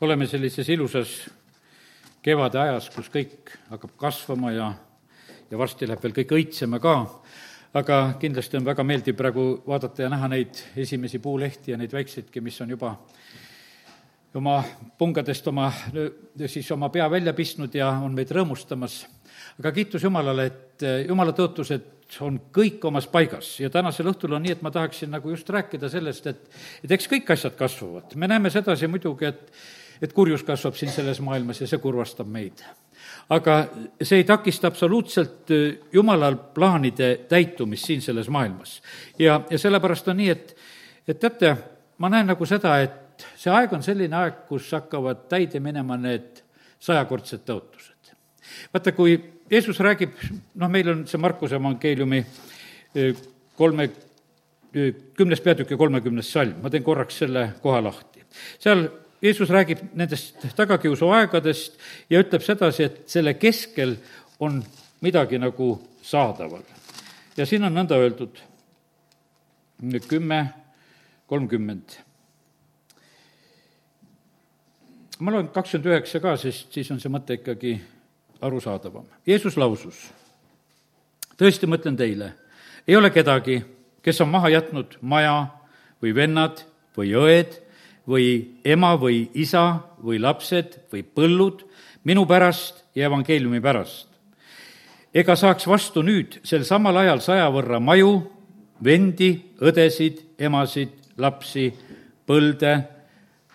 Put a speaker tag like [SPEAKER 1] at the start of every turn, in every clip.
[SPEAKER 1] oleme sellises ilusas kevade ajas, kus kõik hakkab kasvama ja, ja varsti läheb veel kõik õitsema ka, aga kindlasti on väga meeldiv praegu vaadata ja näha neid esimesi puulehti ja neid väikseidki, mis on juba oma pungadest oma, siis oma pea välja pistnud ja on meid rõõmustamas. aga kiitus Jumalale, et Jumala tõotused on kõik omas paigas ja tänasel õhtul on nii, et ma tahaksin nagu just rääkida sellest, et et eks kõik asjad kasvavad. me näeme sedasi muidugi, et et kurjus kasvab siin selles maailmas ja see kurvastab meid. aga see ei takista absoluutselt äh, Jumalal plaanide täitumist siin selles maailmas. ja, ja sellepärast on nii, et, et teate, ma näen nagu seda, et see aeg on selline aeg, kus hakkavad täide minema need sajakordsed tõotused. vaata, kui Jeesus räägib, noh, meil on see Markuse evangeeliumi e, kolme, e, kümnes peatükk ja kolmekümnes salm, ma teen korraks selle koha lahti. seal Jeesus räägib nendest tagakiusuaegadest ja ütleb sedasi, et selle keskel on midagi nagu saadaval. ja siin on nõnda öeldud, kümme, kolmkümmend. ma loen kakskümmend üheksa ka, sest siis on see mõte ikkagi arusaadavam. Jeesus lausus, tõesti, ma ütlen teile, ei ole kedagi, kes on maha jätnud maja või vennad või õed või ema või isa või lapsed või põllud minu pärast ja evangeeliumi pärast. ega saaks vastu nüüd sel samal ajal saja võrra maju, vendi, õdesid, emasid, lapsi, põlde,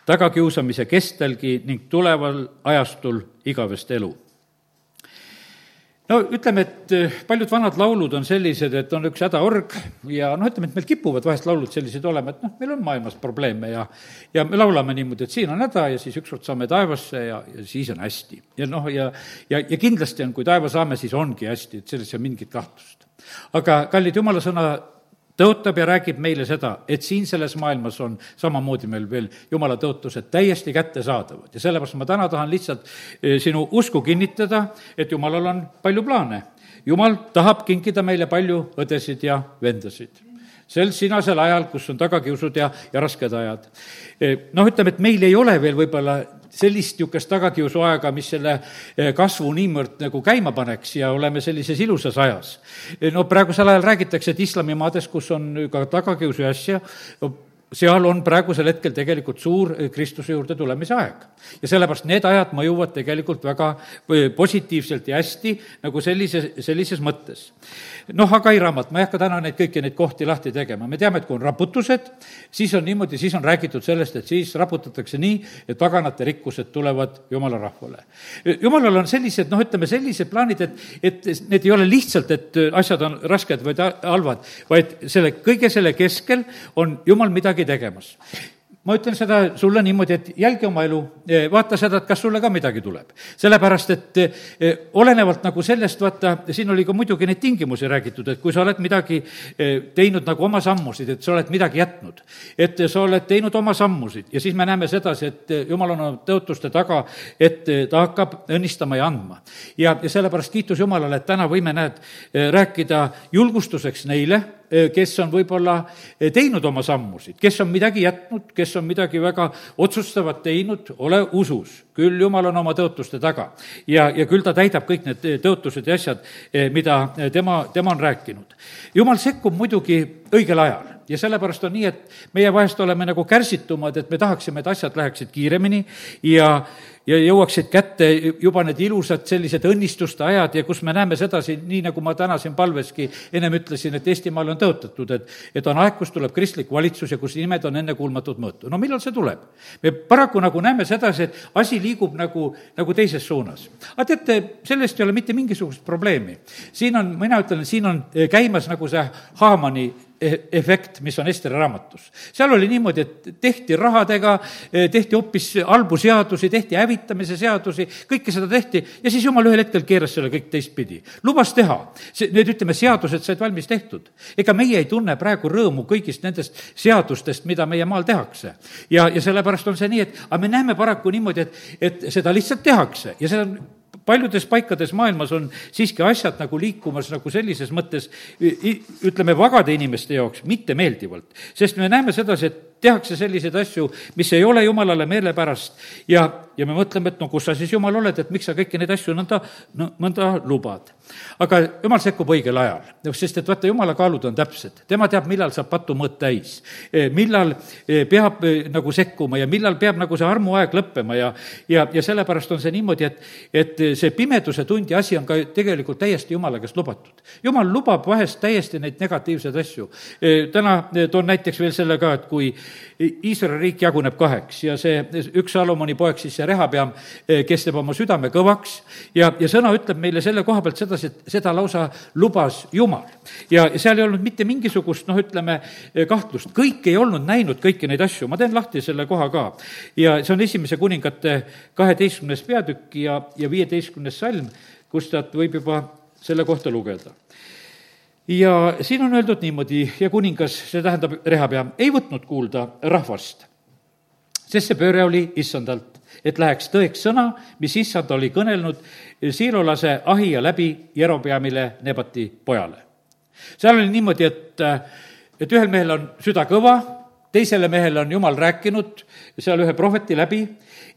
[SPEAKER 1] tagakiusamise kestelgi ning tuleval ajastul igavest elu no ütleme, et eh, paljud vanad laulud on sellised, et on üks hädaorg ja noh, ütleme, et meil kipuvad vahest laulud sellised olema, et noh, meil on maailmas probleeme ja ja me laulame niimoodi, et siin on häda ja siis ükskord saame taevasse ja, ja siis on hästi. ja noh, ja, ja, ja kindlasti on, kui taeva saame, siis ongi hästi, et selles ei ole mingit kahtlust. aga kallid jumala sõna tõotab ja räägib meile seda, et siin selles maailmas on samamoodi meil veel jumala tõotused täiesti kättesaadavad ja sellepärast ma täna tahan lihtsalt eh, sinu usku kinnitada, et jumalal on palju plaane. jumal tahab kinkida meile palju õdesid ja vendasid sel sinasel ajal, kus on tagakiusud ja, ja rasked ajad. Eh, noh, ütleme, et meil ei ole veel võib-olla sellist niisugust tagakiusuaega, mis selle eh, kasvu niivõrd nagu käima paneks ja oleme sellises ilusas ajas. Eh, no praegusel ajal räägitakse, et islamimaades, kus on ka tagakiusu ja asja, seal on praegusel hetkel tegelikult suur eh, Kristuse juurde tulemise aeg. ja sellepärast need ajad mõjuvad tegelikult väga eh, positiivselt ja hästi nagu sellise, sellises mõttes. noh, Hagai raamat, ma ei hakka täna neid kõiki neid kohti lahti tegema, me teame, et kui on raputused, siis on niimoodi, siis on räägitud sellest, et siis raputatakse nii, et paganate rikkused tulevad jumala rahvale. jumalal on sellised, noh, ütleme sellised plaanid, et, et need ei ole lihtsalt, et asjad on rasked või halvad, vaid selle, kõige selle keskel on jumal midagi midagi tegemas ma ütlen seda sulle niimoodi, et jälgi oma elu, e, vaata seda, et kas sulle ka midagi tuleb. sellepärast, et e, olenevalt nagu sellest, vaata, siin oli ka muidugi neid tingimusi räägitud, et kui sa oled midagi e, teinud nagu oma sammusid, et sa oled midagi jätnud, et sa oled teinud oma sammusid ja siis me näeme sedasi, et jumal on oma tõotuste taga, et ta hakkab õnnistama ja andma. ja, ja sellepärast kiitus Jumalale, et täna võime, näed, rääkida julgustuseks neile, kes on võib-olla teinud oma sammusid, kes on midagi jätnud, kes on midagi väga otsustavat teinud, ole usus. küll Jumal on oma tõotuste taga ja, ja küll ta täidab kõik need tõotused ja asjad, mida tema, tema on rääkinud. Jumal sekkub muidugi õigel ajal ja sellepärast on nii, et meie vahest oleme nagu kärsitumad, et me tahaksime, et asjad läheksid kiiremini ja, ja jõuaksid kätte juba need ilusad sellised õnnistuste ajad ja kus me näeme sedasi, nii nagu ma täna siin palveski ennem ütlesin, et Eestimaal on tõotatud, et, et on aeg, kus tuleb kristlik valitsus ja kus nimed on ennekuulmatut mõõtu. no millal see tuleb? me paraku nagu näeme sedasi, et asi liigub nagu, nagu teises suunas. aga teate, sellest ei ole mitte mingisugust probleemi. siin on, mina ütlen, siin on käimas nagu see Haamani efekt, mis on Esteri raamatus. seal oli niimoodi, et tehti rahadega, e, tehti hoopis halbu seadusi, tehti hävitamise seadusi, kõike seda tehti ja siis jumal ühel hetkel keeras selle kõik teistpidi. lubas teha, need, ütleme, seadused said valmis tehtud. ega meie ei tunne praegu rõõmu kõigist nendest seadustest, mida meie maal tehakse. ja, ja sellepärast on see nii, et aga me näeme paraku niimoodi, et, et seda lihtsalt tehakse ja see on paljudes paikades maailmas on siiski asjad nagu liikumas nagu sellises mõttes ütleme, vagade inimeste jaoks mitte meeldivalt. sest me näeme sedasi, et tehakse selliseid asju, mis ei ole jumalale meelepärast ja, ja me mõtleme, et no kus sa siis, jumal, oled, et miks sa kõiki neid asju nõnda, no mõnda lubad. aga jumal sekkub õigel ajal, sest et vaata, jumala kaalud on täpsed, tema teab, millal saab patumõõt täis, millal peab nagu sekkuma ja millal peab nagu see armuaeg lõppema ja, ja, ja sellepärast on see niimoodi, et, et see pimeduse tundi asi on ka tegelikult täiesti jumala käest lubatud. jumal lubab vahest täiesti neid negatiivseid asju. täna toon näiteks veel selle ka, et kui Iisraeli riik jaguneb kaheks ja see üks Salomoni poeg, siis see Rehapeam, kes teeb oma südame kõvaks ja, ja sõna ütleb meile selle koha pealt sedasi, et seda lausa lubas Jumal. ja seal ei olnud mitte mingisugust, noh, ütleme, kahtlust, kõik ei olnud näinud kõiki neid asju, ma teen lahti selle koha ka. ja see on esimese kuningate kaheteistkümnes peatükk ja, ja viieteistkümnes salm, kus tead, võib juba selle kohta lugeda ja siin on öeldud niimoodi ja kuningas, see tähendab Rehabia, ei võtnud kuulda rahvast, sest see pööre oli issandalt, et läheks tõeks sõna, mis issand oli kõnelnud siirolase Ahia läbi Jerobeamile Nebati pojale. seal oli niimoodi, et, et ühel mehel on süda kõva, teisele mehele on jumal rääkinud seal ühe prohveti läbi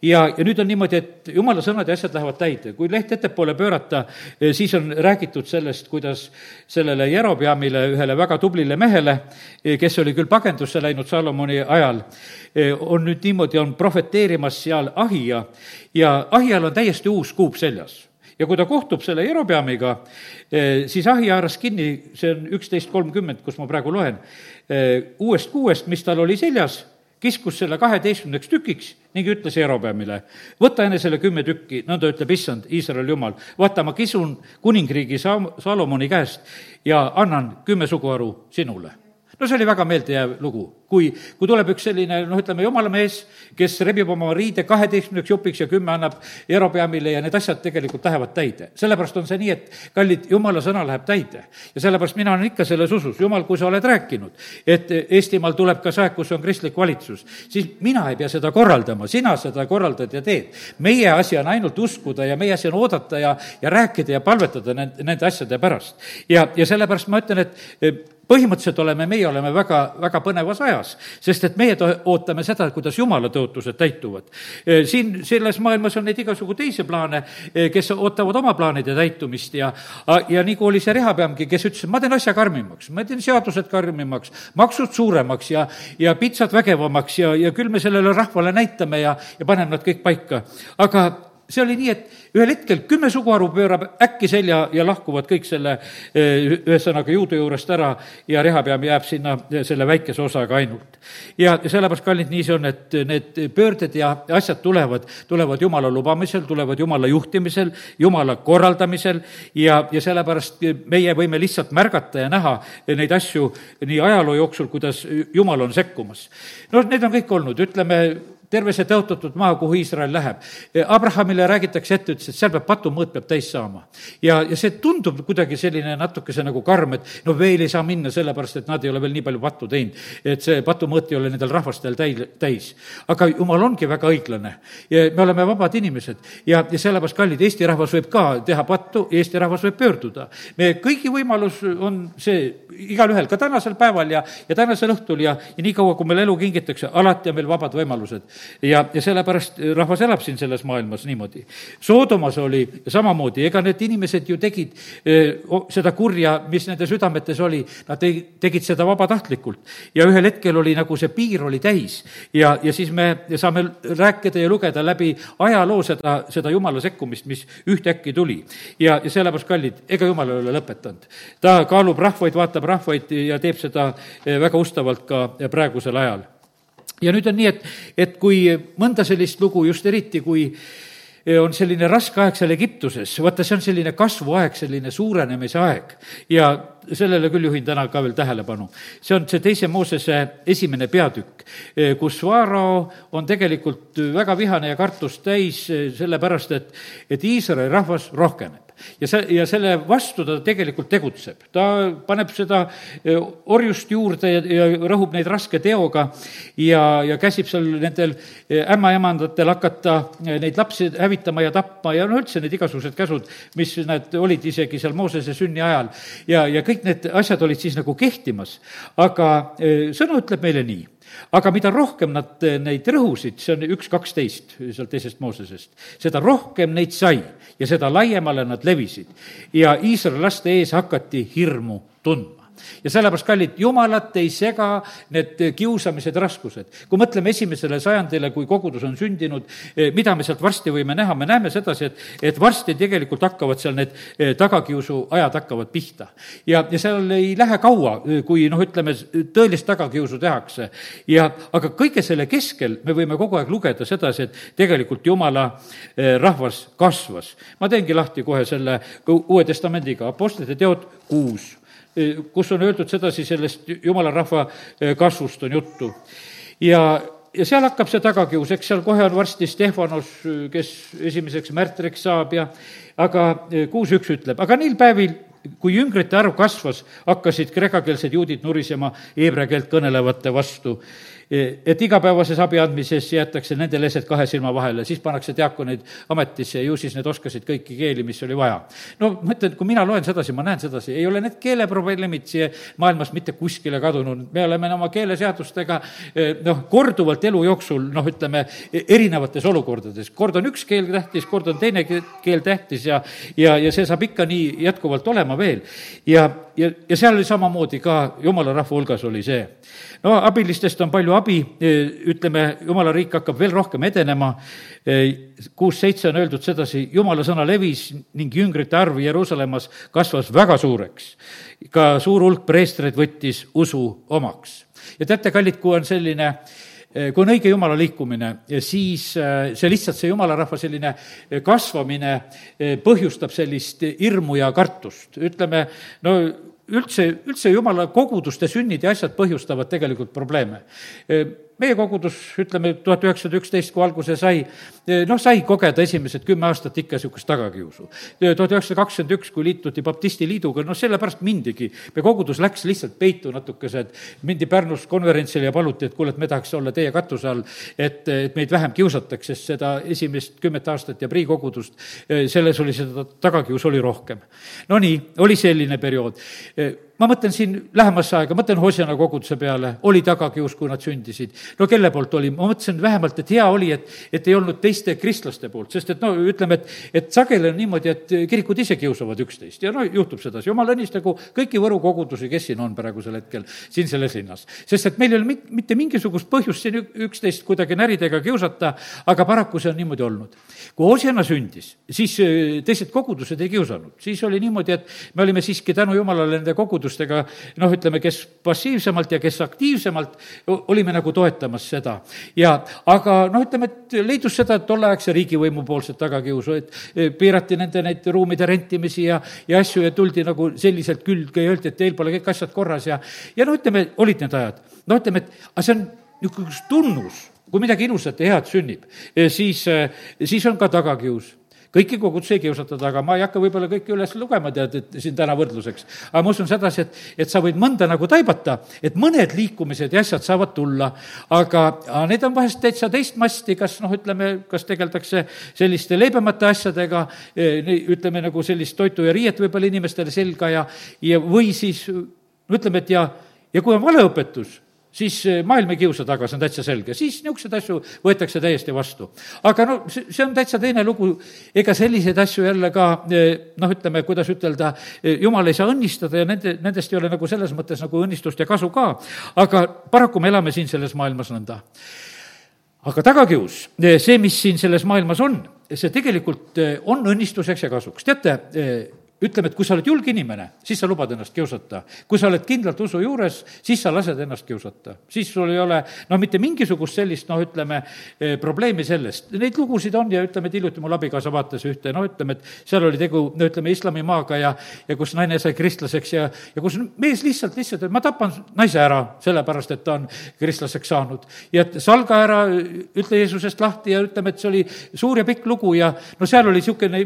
[SPEAKER 1] ja, ja nüüd on niimoodi, et jumala sõnad ja asjad lähevad täide. kui leht ettepoole pöörata, eh, siis on räägitud sellest, kuidas sellele Jerobeamile, ühele väga tublile mehele, eh, kes oli küll pagendusse läinud Salomoni ajal, eh, on nüüd niimoodi, on prohveteerimas seal Ahia ja Ahial on täiesti uus kuup seljas ja kui ta kohtub selle Jerobeamiga, siis ahi haaras kinni, see on üksteist kolmkümmend, kus ma praegu loen, uuest kuuest, mis tal oli seljas kiskus selle kaheteistkümneks tükiks ning ütles Jerobeamile, võta enesele kümme tükki, nõnda ütleb issand, Iisraeli jumal, vaata, ma kisun kuningriigi Sa-, Salomoni käest ja annan kümme suguharu sinule no see oli väga meeldejääv lugu, kui, kui tuleb üks selline, noh, ütleme, jumala mees, kes rebib oma riide kaheteistkümneks jupiks ja kümme annab Jerobeamile ja need asjad tegelikult lähevad täide. sellepärast on see nii, et kallid, jumala sõna läheb täide. ja sellepärast mina olen ikka selles usus, jumal, kui sa oled rääkinud, et Eestimaal tuleb ka see aeg, kus on kristlik valitsus, siis mina ei pea seda korraldama, sina seda korraldad ja teed. meie asi on ainult uskuda ja meie asi on oodata ja, ja rääkida ja palvetada nende, nende asjade pärast. ja, ja sellepärast ma ütlen, et põhimõtteliselt oleme, meie oleme väga, väga põnevas ajas, sest et meie ootame seda, kuidas jumala tõotused täituvad. Siin, selles maailmas on neid igasugu teisi plaane, kes ootavad oma plaanide täitumist ja, ja nagu oli see Rehapeamgi, kes ütles, et ma teen asja karmimaks, ma teen seadused karmimaks, maksud suuremaks ja, ja pitsad vägevamaks ja, ja küll me sellele rahvale näitame ja, ja paneme nad kõik paika. aga see oli nii, et ühel hetkel kümme suguharu pöörab äkki selja ja lahkuvad kõik selle, eh, ühesõnaga juudu juurest ära ja rehapeam jääb sinna selle väikese osaga ainult. ja sellepärast, kallid, nii see on, et need pöörded ja asjad tulevad, tulevad Jumala lubamisel, tulevad Jumala juhtimisel, Jumala korraldamisel ja, ja sellepärast meie võime lihtsalt märgata ja näha neid asju nii ajaloo jooksul, kuidas Jumal on sekkumas. no need on kõik olnud, ütleme, terve see tõotatud maa, kuhu Iisrael läheb. Abrahamile räägitakse ette, ütles, et seal peab patumõõt peab täis saama. ja, ja see tundub kuidagi selline natukese nagu karm, et no veel ei saa minna, sellepärast et nad ei ole veel nii palju pattu teinud. et see patumõõt ei ole nendel rahvastel täi-, täis. aga jumal ongi väga õiglane ja me oleme vabad inimesed ja, ja sellepärast, kallid, Eesti rahvas võib ka teha pattu, Eesti rahvas võib pöörduda. me kõigi võimalus on see igalühel, ka tänasel päeval ja, ja tänasel õhtul ja, ja niikaua, kui meile elu kingitakse, alati on meil vabad võimalused ja, ja sellepärast rahvas elab siin selles maailmas niimoodi. Soodomas oli samamoodi, ega need inimesed ju tegid eh, seda kurja, mis nende südametes oli, nad tegid seda vabatahtlikult. ja ühel hetkel oli nagu see piir oli täis ja, ja siis me saame rääkida ja lugeda läbi ajaloo seda, seda jumala sekkumist, mis ühtäkki tuli. ja, ja sellepärast, kallid, ega jumal ei ole lõpetanud. ta kaalub rahvaid, vaatab rahvaid ja teeb seda eh, väga ustavalt ka praegusel ajal ja nüüd on nii, et, et kui mõnda sellist lugu, just eriti kui on selline raske aeg seal Egiptuses, vaata, see on selline kasvuaeg, selline suurenemise aeg. Ja sellele küll juhin täna ka veel tähelepanu. see on see teise Moosese esimene peatükk, kus Vaarao on tegelikult väga vihane ja kartust täis, sellepärast et, et Iisraeli rahvas rohkeneb ja see, ja selle vastu ta tegelikult tegutseb. ta paneb seda e, orjust juurde ja, ja rõhub neid raske teoga ja, ja käsib seal nendel ämmaemandatel hakata neid lapsi hävitama ja tapma ja no üldse need igasugused käsud, mis need olid isegi seal Moosese sünni ajal. ja, ja kõik need asjad olid siis nagu kehtimas. aga sõna ütleb meile nii, aga mida rohkem nad neid rõhusid, see on üks kaksteist sealt teisest Moosesest, seda rohkem neid sai ja seda laiemale nad levisid. ja Iisraeli laste ees hakati hirmu tundma ja sellepärast, kallid, jumalat ei sega need kiusamised, raskused. kui mõtleme esimesele sajandile, kui kogudus on sündinud, eh, mida me sealt varsti võime näha, me näeme sedasi, et, et varsti tegelikult hakkavad seal need eh, tagakiusu ajad hakkavad pihta. ja, ja seal ei lähe kaua, eh, kui noh, ütleme, tõelist tagakiusu tehakse. ja aga kõige selle keskel me võime kogu aeg lugeda sedasi, et tegelikult jumala rahvas kasvas. ma teengi lahti kohe selle Uue Testamendiga, Apostlite teod kuus kus on öeldud sedasi, sellest jumala rahva kasvust on juttu. ja, ja seal hakkab see tagakius, eks seal kohe on varsti Stefanos, kes esimeseks märtriks saab ja aga kuus üks ütleb, aga neil päevil kui jüngrite arv kasvas, hakkasid kreekakeelsed juudid nurisema heebrea keelt kõnelevate vastu et igapäevases abi andmises jäetakse nende leset kahe silma vahele, siis pannakse diaakoneid ametisse ja ju siis need oskasid kõiki keeli, mis oli vaja. no ma ütlen, kui mina loen sedasi, ma näen sedasi, ei ole need keeleprobleemid siia maailmas mitte kuskile kadunud, me oleme oma keeleseadustega eh, noh, korduvalt elu jooksul noh, ütleme, erinevates olukordades, kord on üks keel tähtis, kord on teine keel tähtis ja ja, ja see saab ikka nii jätkuvalt olema veel. ja, ja, ja seal oli samamoodi ka jumala rahva hulgas oli see. no abilistest on palju abi, ütleme, jumala riik hakkab veel rohkem edenema, kuus-seitse on öeldud sedasi, jumala sõna levis ning jüngrite arv Jeruusalemmas kasvas väga suureks. ka suur hulk preestreid võttis usu omaks. ja teate, kallid, kui on selline kui on õige jumala liikumine, siis see lihtsalt, see jumala rahva selline kasvamine põhjustab sellist hirmu ja kartust. ütleme, no üldse, üldse jumala koguduste sünnid ja asjad põhjustavad tegelikult probleeme meie kogudus, ütleme, tuhat üheksasada üksteist, kui alguse sai, noh, sai kogeda esimesed kümme aastat ikka niisugust tagakiusu. tuhat üheksasada kakskümmend üks, kui liituti baptisti liiduga, noh, sellepärast mindigi. meie kogudus läks lihtsalt peitu natukese, et mindi Pärnus konverentsile ja paluti, et kuule, et me tahaks olla teie katuse all, et, et meid vähem kiusataks, sest seda esimest kümmet aastat ja Prii kogudust, selles oli seda tagakiusu oli rohkem. Nonii, oli selline periood ma mõtlen siin lähemasse aega, mõtlen Hosjana koguduse peale, oli tagakius, kui nad sündisid. no kelle poolt oli, ma mõtlesin vähemalt, et hea oli, et, et ei olnud teiste kristlaste poolt, sest et no ütleme, et, et sageli on niimoodi, et kirikud ise kiusavad üksteist ja no juhtub sedasi, jumal õnnistagu kõiki Võru kogudusi, kes siin on praegusel hetkel, siin selles linnas. sest et meil ei ole mit-, mitte mingisugust põhjust siin üksteist kuidagi närida ega kiusata, aga paraku see on niimoodi olnud. kui Hosjana sündis, siis äh, teised kogudused ei kiusanud, siis oli niimoodi, et me olime siiski tänu jumalale nende kogudustega kogudustega noh, ütleme, kes passiivsemalt ja kes aktiivsemalt, olime nagu toetamas seda. ja aga noh, ütleme, et leidus seda tolleaegse riigivõimu poolset tagakiusu, et e, piirati nende neid ruumide rentimisi ja, ja asju ja tuldi nagu selliselt külge ja öeldi, et teil pole kõik asjad korras ja, ja no ütleme, olid need ajad. no ütleme, et aga see on niisugune tunnus, kui midagi ilusat ja head sünnib, e, siis, e, siis on ka tagakius kõiki kogudusi ei kiusatada, aga ma ei hakka võib-olla kõike üles lugema, tead, et siin täna võrdluseks. aga ma usun sedasi, et, et sa võid mõnda nagu taibata, et mõned liikumised ja asjad saavad tulla, aga, aga need on vahest täitsa teist masti, kas noh, ütleme, kas tegeldakse selliste leebemate asjadega, eh, ütleme nagu sellist toitu ja riiet võib-olla inimestele selga ja, ja või siis ütleme, et ja, ja kui on valeõpetus, siis eh, maailm ei kiusa taga, see on täitsa selge, siis niisuguseid asju võetakse täiesti vastu. aga no see, see on täitsa teine lugu, ega selliseid asju jälle ka eh, noh, ütleme, kuidas ütelda, eh, jumal ei saa õnnistada ja nende, nendest ei ole nagu selles mõttes nagu õnnistust ja kasu ka, aga paraku me elame siin selles maailmas nõnda aga tagakius, see, mis siin selles maailmas on, see tegelikult on õnnistuseks ja kasuks. teate, ütleme, et kui sa oled julge inimene, siis sa lubad ennast kiusata. kui sa oled kindlalt usu juures, siis sa lased ennast kiusata. siis sul ei ole no mitte mingisugust sellist, noh, ütleme, eh, probleemi sellest. Neid lugusid on ja ütleme, et hiljuti mul abikaasa vaatas ühte, no ütleme, et seal oli tegu, no ütleme, islamimaaga ja, ja kus naine sai kristlaseks ja, ja kus mees lihtsalt, lihtsalt, et ma tapan naise ära, sellepärast et ta on kristlaseks saanud. ja et salga ära, ütle Jeesusest lahti ja ütleme, et see oli suur ja pikk lugu ja no seal oli niisugune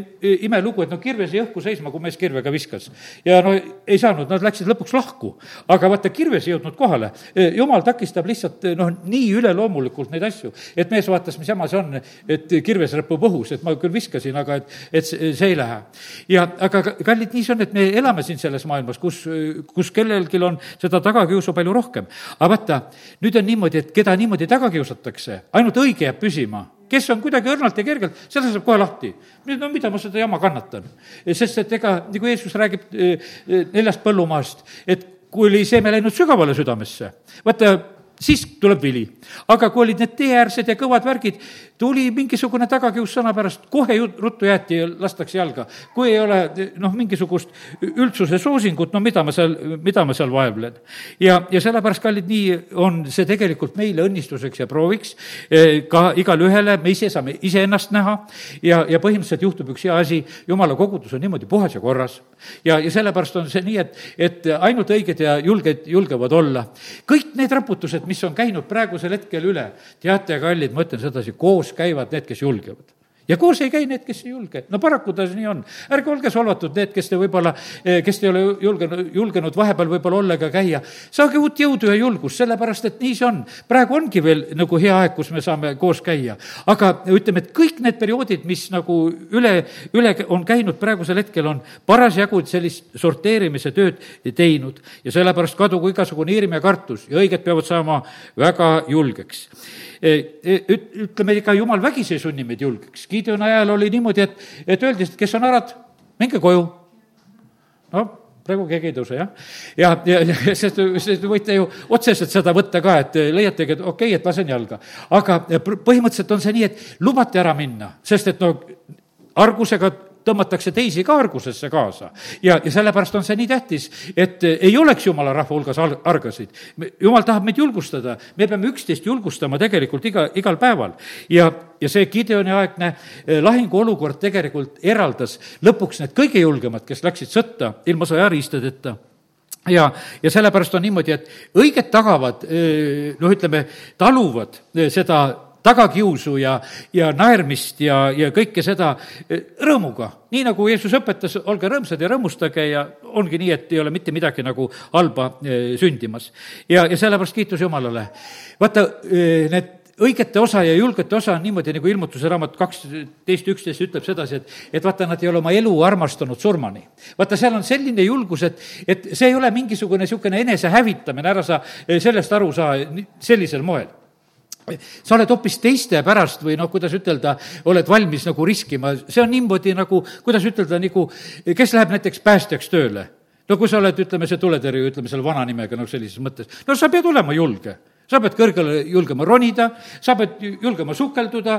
[SPEAKER 1] imelugu, et no kirves jäi õhku seisma, kui me mees kirvega viskas. ja no ei saanud, nad läksid lõpuks lahku. aga vaata, kirves ei jõudnud kohale. jumal takistab lihtsalt noh, nii üleloomulikult neid asju, et mees vaatas, mis jama see on, et kirves räpub õhus, et ma küll viskasin, aga et, et see ei lähe. ja aga kallid, nii see on, et me elame siin selles maailmas, kus, kus kellelgi on seda tagakiusu palju rohkem. aga vaata, nüüd on niimoodi, et keda niimoodi taga kiusatakse, ainult õige jääb püsima kes on kuidagi õrnalt ja kergelt, selle saab kohe lahti. no mida ma seda jama kannatan? sest et ega, nagu Jeesus räägib eh, eh, neljast põllumaast, et kui oli seeme läinud sügavale südamesse, vaata, siis tuleb vili. aga kui olid need teeäärsed ja kõvad värgid, tuli mingisugune tagakius sõna pärast, kohe ju ruttu jäeti ja lastakse jalga. kui ei ole noh, mingisugust üldsuse soosingut, no mida ma seal, mida ma seal vaevlen. ja, ja sellepärast, kallid, nii on see tegelikult meile õnnistuseks ja prooviks, eh, ka igale ühele, me ise saame iseennast näha ja, ja põhimõtteliselt juhtub üks hea asi, jumala kogudus on niimoodi puhas ja korras. ja, ja sellepärast on see nii, et, et ainult õiged ja julged julgevad olla. kõik need raputused, mis on käinud praegusel hetkel üle, teate, kallid, ma ütlen sedasi, koos käivad need, kes julgevad ja koos ei käi need, kes ei julge. no paraku ta nii on. ärge olge solvatud, need, kes te võib-olla, eh, kes te ei ole julgenud, julgenud vahepeal võib-olla olla ega käia. saage uut jõudu ja julgust, sellepärast et nii see on. praegu ongi veel nagu hea aeg, kus me saame koos käia. aga ütleme, et kõik need perioodid, mis nagu üle, üle on käinud praegusel hetkel, on parasjagu sellist sorteerimise tööd teinud. ja sellepärast kadugu igasugune hirm ja kartus ja õiged peavad saama väga julgeks E, e, ütleme, ega jumal vägisi ei sunni meid julgeks. Gideoni ajal oli niimoodi, et, et öeldi, et kes on härrad, minge koju. no praegu keegi ei tõuse, jah. ja, ja, ja sest, sest võite ju otseselt seda võtta ka, et leiategi, et okei okay,, et lasen jalga. aga põhimõtteliselt on see nii, et lubate ära minna, sest et no argusega tõmmatakse teisi ka argusesse kaasa. ja, ja sellepärast on see nii tähtis, et ei oleks jumala rahva hulgas argasid. jumal tahab meid julgustada, me peame üksteist julgustama tegelikult iga, igal päeval. ja, ja see Gideoni aegne eh, lahinguolukord tegelikult eraldas lõpuks need kõige julgemad, kes läksid sõtta ilma sõjariistadeta ja, ja sellepärast on niimoodi, et õiged tagavad, eh, noh, ütleme, taluvad eh, seda tagakiusu ja, ja naermist ja, ja kõike seda e, rõõmuga. nii nagu Jeesus õpetas, olge rõõmsad ja rõõmustage ja ongi nii, et ei ole mitte midagi nagu halba e, sündimas. ja, ja sellepärast kiitus Jumalale. vaata, e, need õigete osa ja julgete osa on niimoodi, nagu ilmutuse raamat kaksteist üksteist ütleb sedasi, et, et vaata, nad ei ole oma elu armastanud surmani. vaata, seal on selline julgus, et, et see ei ole mingisugune niisugune enesehävitamine, ära sa sellest aru saa sellisel moel sa oled hoopis teiste pärast või noh, kuidas ütelda, oled valmis nagu riskima, see on niimoodi nagu, kuidas ütelda, nagu kes läheb näiteks päästjaks tööle? no kui sa oled, ütleme, see tuletõrje, ütleme selle vana nimega, noh, sellises mõttes, no sa pead olema julge sa pead kõrgele julgema ronida, sa pead julgema sukelduda,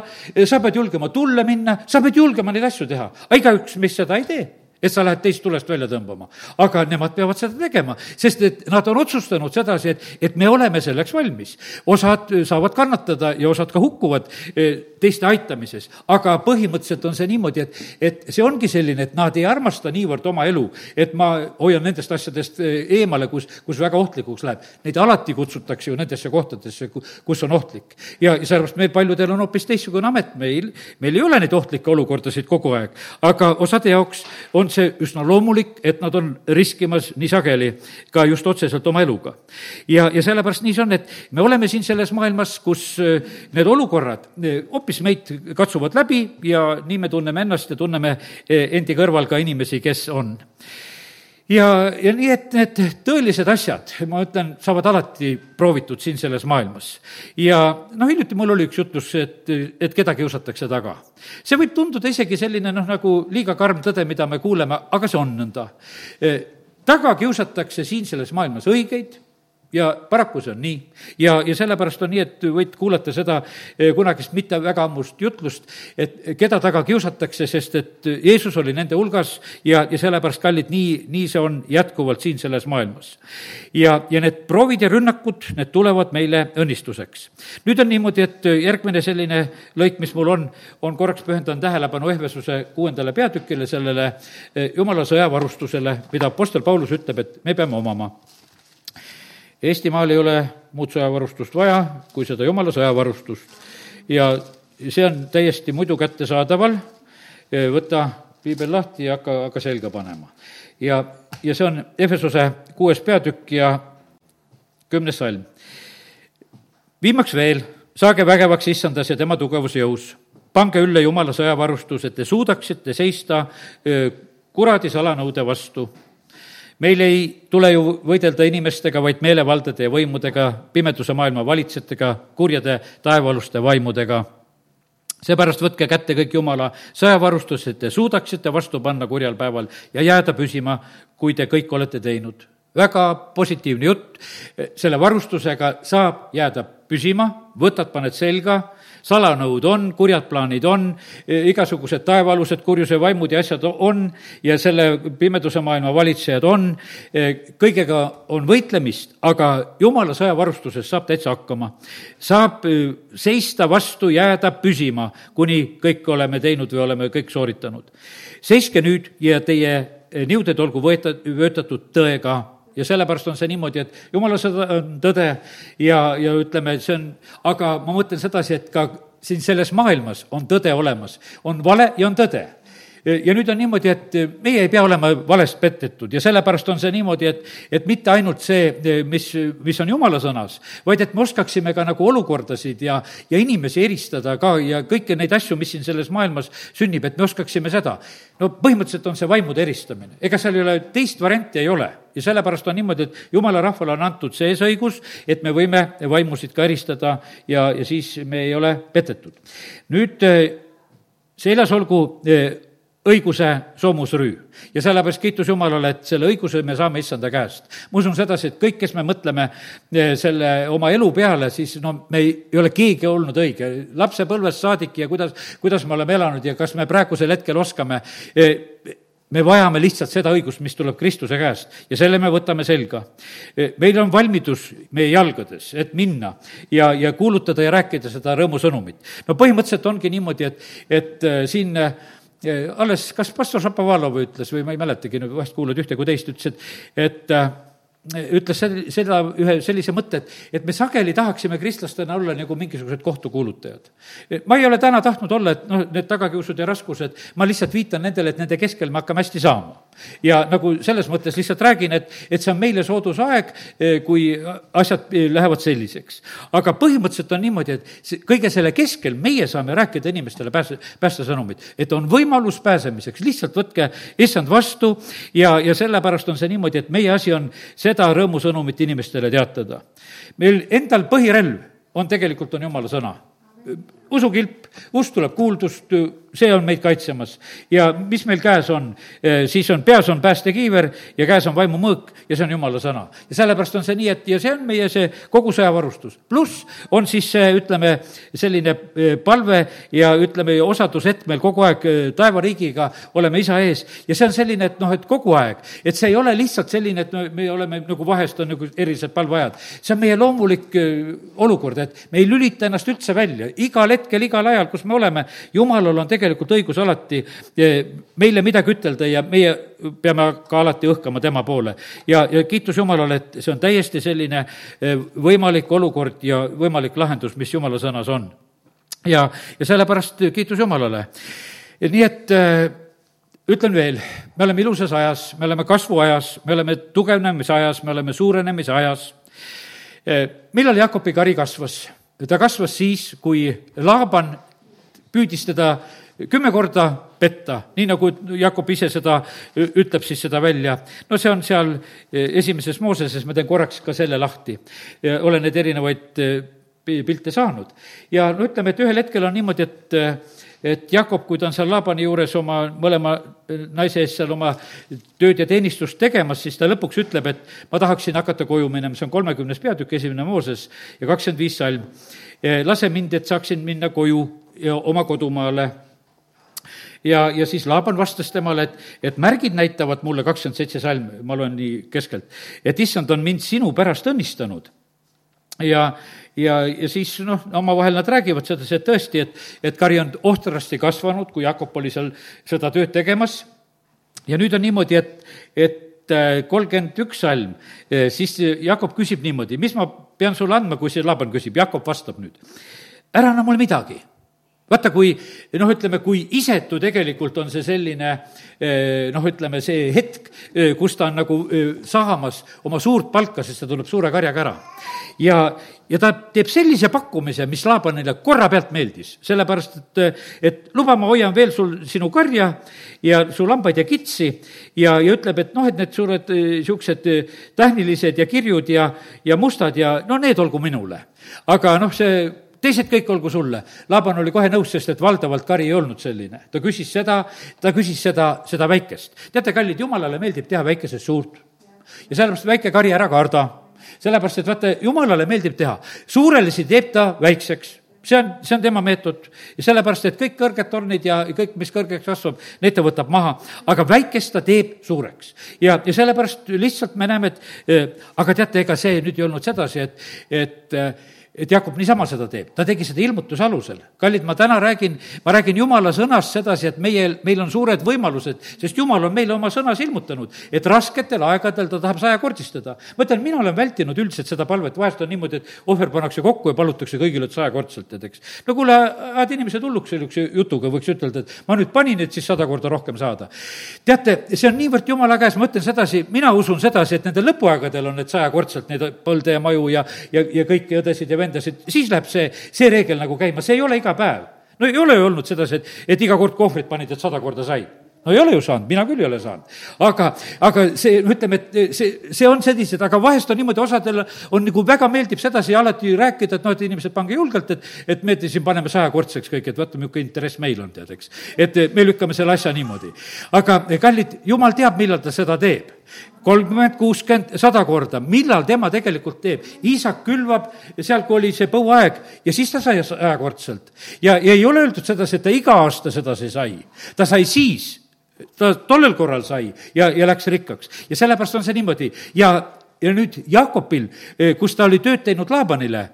[SPEAKER 1] sa pead julgema tulle minna, sa pead julgema neid asju teha. aga igaüks meist seda ei tee et sa lähed teist tulest välja tõmbama. aga nemad peavad seda tegema, sest et nad on otsustanud sedasi, et, et me oleme selleks valmis. osad saavad kannatada ja osad ka hukkuvad eh, teiste aitamises, aga põhimõtteliselt on see niimoodi, et, et see ongi selline, et nad ei armasta niivõrd oma elu, et ma hoian nendest asjadest eh, eemale, kus, kus väga ohtlikuks läheb. Neid alati kutsutakse ju nendesse kohtadesse, kus on ohtlik. ja, ja sellepärast meil paljudel on hoopis teistsugune amet, meil, meil ei ole neid ohtlikke olukordasid kogu aeg, aga osade jaoks on on see üsna loomulik, et nad on riskimas nii sageli ka just otseselt oma eluga. ja, ja sellepärast nii see on, et me oleme siin selles maailmas, kus äh, need olukorrad äh, hoopis meid katsuvad läbi ja nii me tunneme ennast ja tunneme äh, endi kõrval ka inimesi, kes on ja, ja nii, et need tõelised asjad, ma ütlen, saavad alati proovitud siin selles maailmas. ja noh, hiljuti mul oli üks jutlus, et, et keda kiusatakse taga. see võib tunduda isegi selline noh, nagu liiga karm tõde, mida me kuuleme, aga see on nõnda. taga kiusatakse siin selles maailmas õigeid ja paraku see on nii. ja, ja sellepärast on nii, et võid kuulata seda eh, kunagist mitte väga ammust jutlust, et keda taga kiusatakse, sest et Jeesus oli nende hulgas ja, ja sellepärast, kallid, nii, nii see on jätkuvalt siin selles maailmas. ja, ja need proovid ja rünnakud, need tulevad meile õnnistuseks. nüüd on niimoodi, et järgmine selline lõik, mis mul on, on korraks pühendan tähelepanu Ehvesuse kuuendale peatükile, sellele eh, jumala sõjavarustusele, mida Apostel Paulus ütleb, et me peame omama Eestimaal ei ole muud sõjavarustust vaja kui seda jumala sõjavarustust. ja see on täiesti muidu kättesaadaval, võta piibel lahti ja hakka, hakka selga panema. ja, ja see on Efesose kuues peatükk ja kümnes salm. viimaks veel, saage vägevaks issandas ja tema tugevuse jõus. pange ülle Jumala sõjavarustus, et te suudaksite seista kuradi salanõude vastu meil ei tule ju võidelda inimestega, vaid meelevaldade ja võimudega, pimeduse maailma valitsejatega, kurjade taevaluste vaimudega seepärast võtke kätte kõik Jumala sõjavarustus, et te suudaksite vastu panna kurjal päeval ja jääda püsima, kui te kõik olete teinud. väga positiivne jutt, selle varustusega saab jääda püsima, võtad, paned selga salanõud on, kurjad plaanid on, igasugused taevaalused kurjuse vaimud ja asjad on ja selle pimeduse maailma valitsejad on, kõigega on võitlemist, aga jumala sõjavarustuses saab täitsa hakkama. saab äh, seista vastu, jääda püsima, kuni kõik oleme teinud või oleme kõik sooritanud. seiske nüüd ja teie niuded olgu võeta-, vöötatud tõega ja sellepärast on see niimoodi, et jumala sõda on tõde ja, ja ütleme, see on, aga ma mõtlen sedasi, et ka siin selles maailmas on tõde olemas, on vale ja on tõde. Ja nüüd on niimoodi, et meie ei pea olema valest petetud. Ja sellepärast on see niimoodi, et, et mitte ainult see, mis, mis on jumala sõnas, vaid et me oskaksime ka nagu olukordasid ja, ja inimesi eristada ka ja kõiki neid asju, mis siin selles maailmas sünnib, et me oskaksime seda. no põhimõtteliselt on see vaimude eristamine, ega seal ei ole, teist varianti ei ole ja sellepärast on niimoodi, et jumala rahvale on antud see õigus, et me võime vaimusid ka eristada ja, ja siis me ei ole petetud. nüüd seljas olgu õiguse soomusrüü. ja sellepärast kiitus Jumalale, et selle õiguse me saame issanda käest. ma usun sedasi, et kõik, kes me mõtleme eh, selle oma elu peale, siis no me ei, ei ole keegi olnud õige. lapsepõlvest saadik ja kuidas, kuidas me oleme elanud ja kas me praegusel hetkel oskame eh, me vajame lihtsalt seda õigust, mis tuleb Kristuse käest ja selle me võtame selga. Eh, meil on valmidus meie jalgades, et minna ja, ja kuulutada ja rääkida seda rõõmusõnumit. no põhimõtteliselt ongi niimoodi, et, et siin äh, alles, kas pastor Šapovalov ütles või ma ei mäletagi, vahest kuulad ühte kui teist, ütles, et, et ütles seda ühe sellise mõtte, et, et me sageli tahaksime kristlastena olla nagu mingisugused kohtukuulutajad. ma ei ole täna tahtnud olla, et noh, need tagakiusud ja raskused, ma lihtsalt viitan nendele, et nende keskel me hakkame hästi saama. Ja nagu selles mõttes lihtsalt räägin, et, et see on meile soodus aeg, eh, kui asjad eh, lähevad selliseks. aga põhimõtteliselt on niimoodi, et kõige selle keskel meie saame rääkida inimestele pääse, päästesõnumit, et on võimalus pääsemiseks, lihtsalt võtke issand vastu ja, ja sellepärast on see niimoodi, et meie asi on seda rõõmusõnumit inimestele teatada. meil endal põhirelv on tegelikult, on jumala sõna usukilp, usk tuleb kuuldust, see on meid kaitsemas. ja mis meil käes on, eh, siis on, peas on päästekiiver ja käes on vaimumõõk ja see on jumala sõna. ja sellepärast on see nii, et ja see on meie see kogu sõjavarustus. pluss on siis see, ütleme, selline eh, palve ja ütleme, osadus, et meil kogu aeg eh, taevariigiga oleme isa ees ja see on selline, et noh, et kogu aeg, et see ei ole lihtsalt selline, et me, me oleme nagu vahest on nagu erilised palveajad. see on meie loomulik olukord, et me ei lülita ennast üldse välja, igal hetkel, igal ajal, kus me oleme, jumalal on tegelikult õigus alati eh, meile midagi ütelda ja meie peame ka alati õhkama tema poole. ja, ja kiitus Jumalale, et see on täiesti selline eh, võimalik olukord ja võimalik lahendus, mis Jumala sõnas on. ja, ja sellepärast kiitus Jumalale. nii et eh, ütlen veel, me oleme ilusas ajas, me oleme kasvuajas, me oleme tugevnemise ajas, me oleme suurenemise ajas. millal Jakobi kari kasvas? Ta kasvas siis, kui Laaban püüdis teda kümme korda petta, nii nagu Jakob ise seda ütleb siis seda välja. no see on seal esimeses Mooseses, ma teen korraks ka selle lahti. olen neid erinevaid pilte saanud. ja no ütleme, et ühel hetkel on niimoodi, et et Jakob, kui ta on seal Laabani juures oma mõlema naise eest seal oma tööd ja teenistust tegemas, siis ta lõpuks ütleb, et ma tahaksin hakata koju minema, see on kolmekümnes peatükk, esimene Mooses ja kakskümmend viis salm. lase mind, et saaksin minna koju ja oma kodumaale ja, ja siis Laaban vastas temale, et, et märgid näitavad mulle, kakskümmend seitse salm, ma loen nii keskelt, et issand on mind sinu pärast õnnistanud. ja, ja, ja siis noh, omavahel nad räägivad sedasi, et tõesti, et, et kari on ohtrasti kasvanud, kui Jakob oli seal seda tööd tegemas. ja nüüd on niimoodi, et, et äh, kolmkümmend üks salm, äh, siis Jakob küsib niimoodi, mis ma pean sulle andma, kui see Laban küsib, Jakob vastab nüüd. ära anna mulle midagi vaata, kui noh, ütleme, kui isetu tegelikult on see selline eh, noh, ütleme see hetk, eh, kus ta on nagu eh, saamas oma suurt palka, sest ta tuleb suure karjaga ära. ja, ja ta teeb sellise pakkumise, mis Laabanile korra pealt meeldis, sellepärast et, et luba, ma hoian veel sul sinu karja ja su lambaid ja kitsi ja, ja ütleb, et noh, et need suured niisugused tähnilised ja kirjud ja, ja mustad ja no need olgu minule. aga noh, see teised kõik olgu sulle. Laaban oli kohe nõus, sest et valdavalt kari ei olnud selline. ta küsis seda, ta küsis seda, seda väikest. teate, kallid, jumalale meeldib teha väikesest suurt. ja sellepärast väike kari ära karda. sellepärast, et vaata, jumalale meeldib teha. suurelisi teeb ta väikseks see on, see on tema meetod ja sellepärast, et kõik kõrged tornid ja kõik, mis kõrgeks kasvab, need ta võtab maha, aga väikest ta teeb suureks. ja, ja sellepärast lihtsalt me näeme, et äh, aga teate, ega see nüüd ei olnud sedasi, et, et äh, et Jakob niisama seda teeb, ta tegi seda ilmutuse alusel. kallid, ma täna räägin, ma räägin jumala sõnast sedasi, et meie, meil on suured võimalused, sest jumal on meile oma sõnas ilmutanud, et rasketel aegadel ta tahab sajakordistada. ma ütlen, mina olen vältinud üldiselt seda palvet, vahest on niimoodi, et ohver pannakse kokku ja palutakse kõigile, et sajakordselt, tead, eks. no kuule, ajad inimesed hulluks sellise jutuga, võiks ütelda, et ma nüüd panin, et siis sada korda rohkem saada. teate, see on niivõrd jumala käes, ma ütlen sedasi, mina usun sedasi, et nendel lõpuaegadel on need sajakordselt, neid põlde ja maju ja, ja, ja kõiki õdesid ja vendasid, siis läheb see, see reegel nagu käima, see ei ole iga päev. no ei ole ju olnud sedasi, et, et iga kord kohvrit panid, et sada korda said no ei ole ju saanud, mina küll ei ole saanud. aga, aga see, ütleme, et see, see on sellised, aga vahest on niimoodi, osadel on nagu väga meeldib sedasi alati rääkida, et noh, et inimesed, pange julgelt, et, et me siin paneme sajakordseks kõik, et vaata, milline interess meil on, tead, eks. et me lükkame selle asja niimoodi. aga kallid, jumal teab, millal ta seda teeb kolmkümmend, kuuskümmend, sada korda, millal tema tegelikult teeb. Iisak külvab seal, kui oli see põuaeg ja siis ta sai sajakordselt. ja, ja ei ole öeldud sedasi, et ta iga aasta sedasi sai. ta sai siis, ta tollel korral sai ja, ja läks rikkaks. ja sellepärast on see niimoodi ja, ja nüüd Jakobil, eh, kus ta oli tööd teinud Laabanile,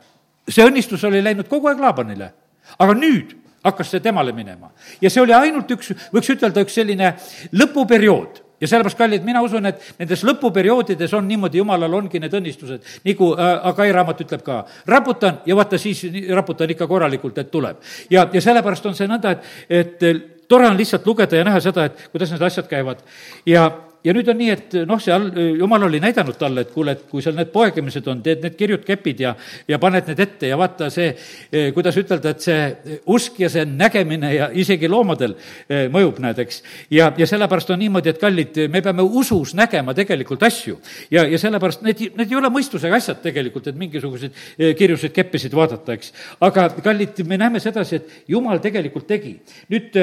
[SPEAKER 1] see õnnistus oli läinud kogu aeg Laabanile. aga nüüd hakkas see temale minema. ja see oli ainult üks, võiks ütelda, üks selline lõpuperiood ja sellepärast, kallid, mina usun, et nendes lõpuperioodides on niimoodi, jumalal ongi need õnnistused, nagu äh, Agai raamat ütleb ka, raputan ja vaata siis raputan ikka korralikult, et tuleb. ja, ja sellepärast on see nõnda, et, et tore on lihtsalt lugeda ja näha seda, et kuidas need asjad käivad. ja, ja nüüd on nii, et noh, seal jumal oli näidanud talle, et kuule, et kui seal need poegemised on, teed need kirjud kepid ja, ja paned need ette ja vaata see, eh, kuidas ütelda, et see usk ja see nägemine ja isegi loomadel eh, mõjub, näed, eks. ja, ja sellepärast on niimoodi, et kallid, me peame usus nägema tegelikult asju. ja, ja sellepärast need, need ei ole mõistusega asjad tegelikult, et mingisuguseid eh, kirjusid, keppisid vaadata, eks. aga kallid, me näeme sedasi, et jumal tegelikult tegi. nüüd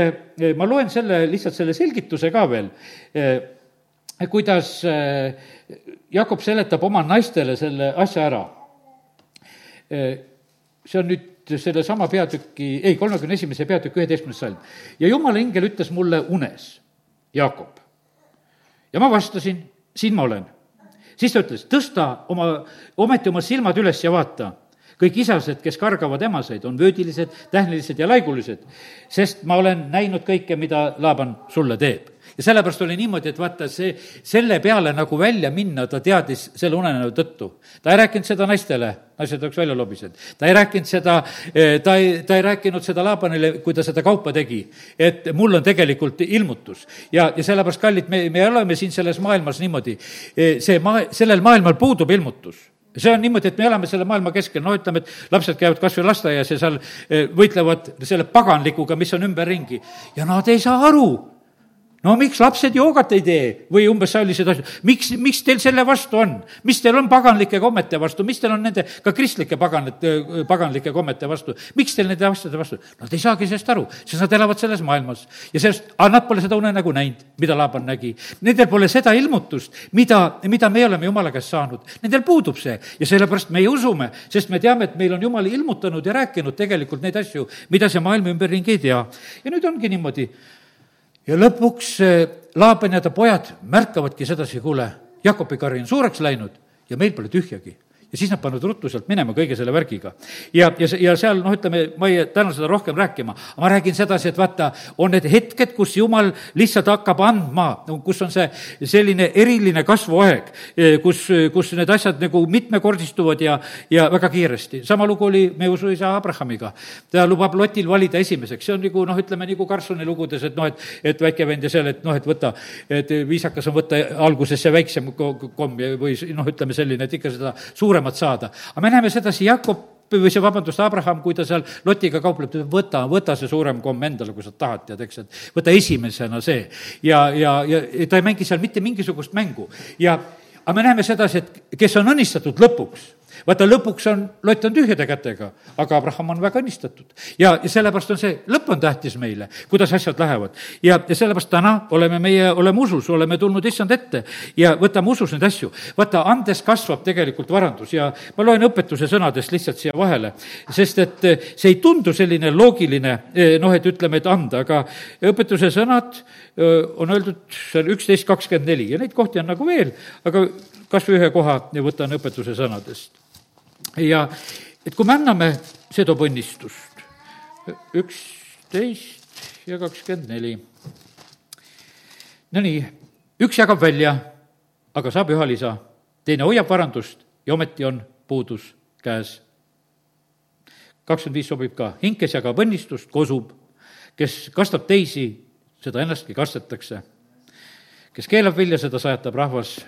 [SPEAKER 1] ma loen selle, lihtsalt selle selgituse ka veel kuidas äh, Jakob seletab oma naistele selle asja ära. Äh, see on nüüd sellesama peatüki, ei, kolmekümne esimese peatüki üheteistkümnes salm. ja jumala ingel ütles mulle unes, Jakob. ja ma vastasin, siin ma olen. siis ta ütles, tõsta oma, ometi oma silmad üles ja vaata kõik isased, kes kargavad emaseid, on vöödilised, tähnilised ja laigulised, sest ma olen näinud kõike, mida Laaban sulle teeb ja sellepärast oli niimoodi, et vaata, see, selle peale nagu välja minna, ta teadis selle unenäo tõttu. ta ei rääkinud seda naistele, naised oleks välja lobisenud. ta ei rääkinud seda, eh, ta ei, ta ei rääkinud seda Laabanile, kui ta seda kaupa tegi, et mul on tegelikult ilmutus. ja, ja sellepärast, kallid, me, me oleme siin selles maailmas niimoodi, eh, see maa, sellel maailmal puudub ilmutus see on niimoodi, et me elame selle maailma keskel, no ütleme, et lapsed käivad kas või lasteaias ja seal eh, võitlevad selle paganlikuga, mis on ümberringi. Ja nad ei saa aru no miks lapsed joogat ei tee või umbes selliseid asju, miks, miks teil selle vastu on? mis teil on paganlike kommete vastu, mis teil on nende ka kristlike paganate, paganlike kommete vastu, miks teil nende asjade vastu? Nad ei saagi sellest aru, sest nad elavad selles maailmas ja sellest, aga nad pole seda unenägu näinud, mida Laaban nägi. Nendel pole seda ilmutust, mida, mida me oleme Jumala käest saanud. Nendel puudub see ja sellepärast meie usume, sest me teame, et meil on Jumal ilmutanud ja rääkinud tegelikult neid asju, mida see maailm ümberringi ei tea. ja nüüd ongi niimoodi ja lõpuks Laaban ja ta pojad märkavadki sedasi, kuule, Jakobi kari on suureks läinud ja meil pole tühjagi. Ja siis nad panevad ruttu sealt minema kõige selle värgiga. ja, ja, ja seal noh, ütleme, ma ei täna seda rohkem rääkima, ma räägin sedasi, et vaata, on need hetked, kus jumal lihtsalt hakkab andma, kus on see selline eriline kasvuaeg, kus, kus need asjad nagu mitmekordistuvad ja, ja väga kiiresti. sama lugu oli meie usuisa Abrahamiga. ta lubab Lotil valida esimeseks, see on nagu noh, ütleme nagu Karlssoni lugudes, et noh, et, et väike vend ja seal, et noh, et võta, et viisakas on võtta alguses see väiksem komm või noh, ütleme selline, et ikka seda suuremat saada. aga me näeme sedasi, Jakob või see, vabandust, Abraham, kui ta seal Lotiga kaupleb, ta ütleb, võta, võta see suurem komm endale, kui sa tahad, tead, eks, et võta esimesena see. ja, ja, ja ta ei mängi seal mitte mingisugust mängu ja aga me näeme sedasi, et kes on õnnistatud lõpuks vaata, lõpuks on, lott on tühjade kätega, aga Abraham on väga õnnistatud. ja, ja sellepärast on see, lõpp on tähtis meile, kuidas asjad lähevad. ja, ja sellepärast täna oleme meie, oleme usus, oleme tulnud issand ette ja võtame usus neid asju. vaata, andes kasvab tegelikult varandus ja ma loen õpetuse sõnadest lihtsalt siia vahele, sest et eh, see ei tundu selline loogiline, eh, noh, et ütleme, et anda, aga õpetuse sõnad eh, on öeldud seal üksteist kakskümmend neli ja neid kohti on nagu veel, aga kas või ühe koha võtan õpetuse sõnadest ja et kui me anname, see toob õnnistust. üksteist ja kakskümmend neli. Nonii, üks jagab välja, aga saab üha lisa, teine hoiab varandust ja ometi on puudus käes. kakskümmend viis sobib ka, hing, kes jagab õnnistust, kosub, kes kastab teisi, seda ennastki kastetakse. kes keelab vilja, seda sajatab rahvas,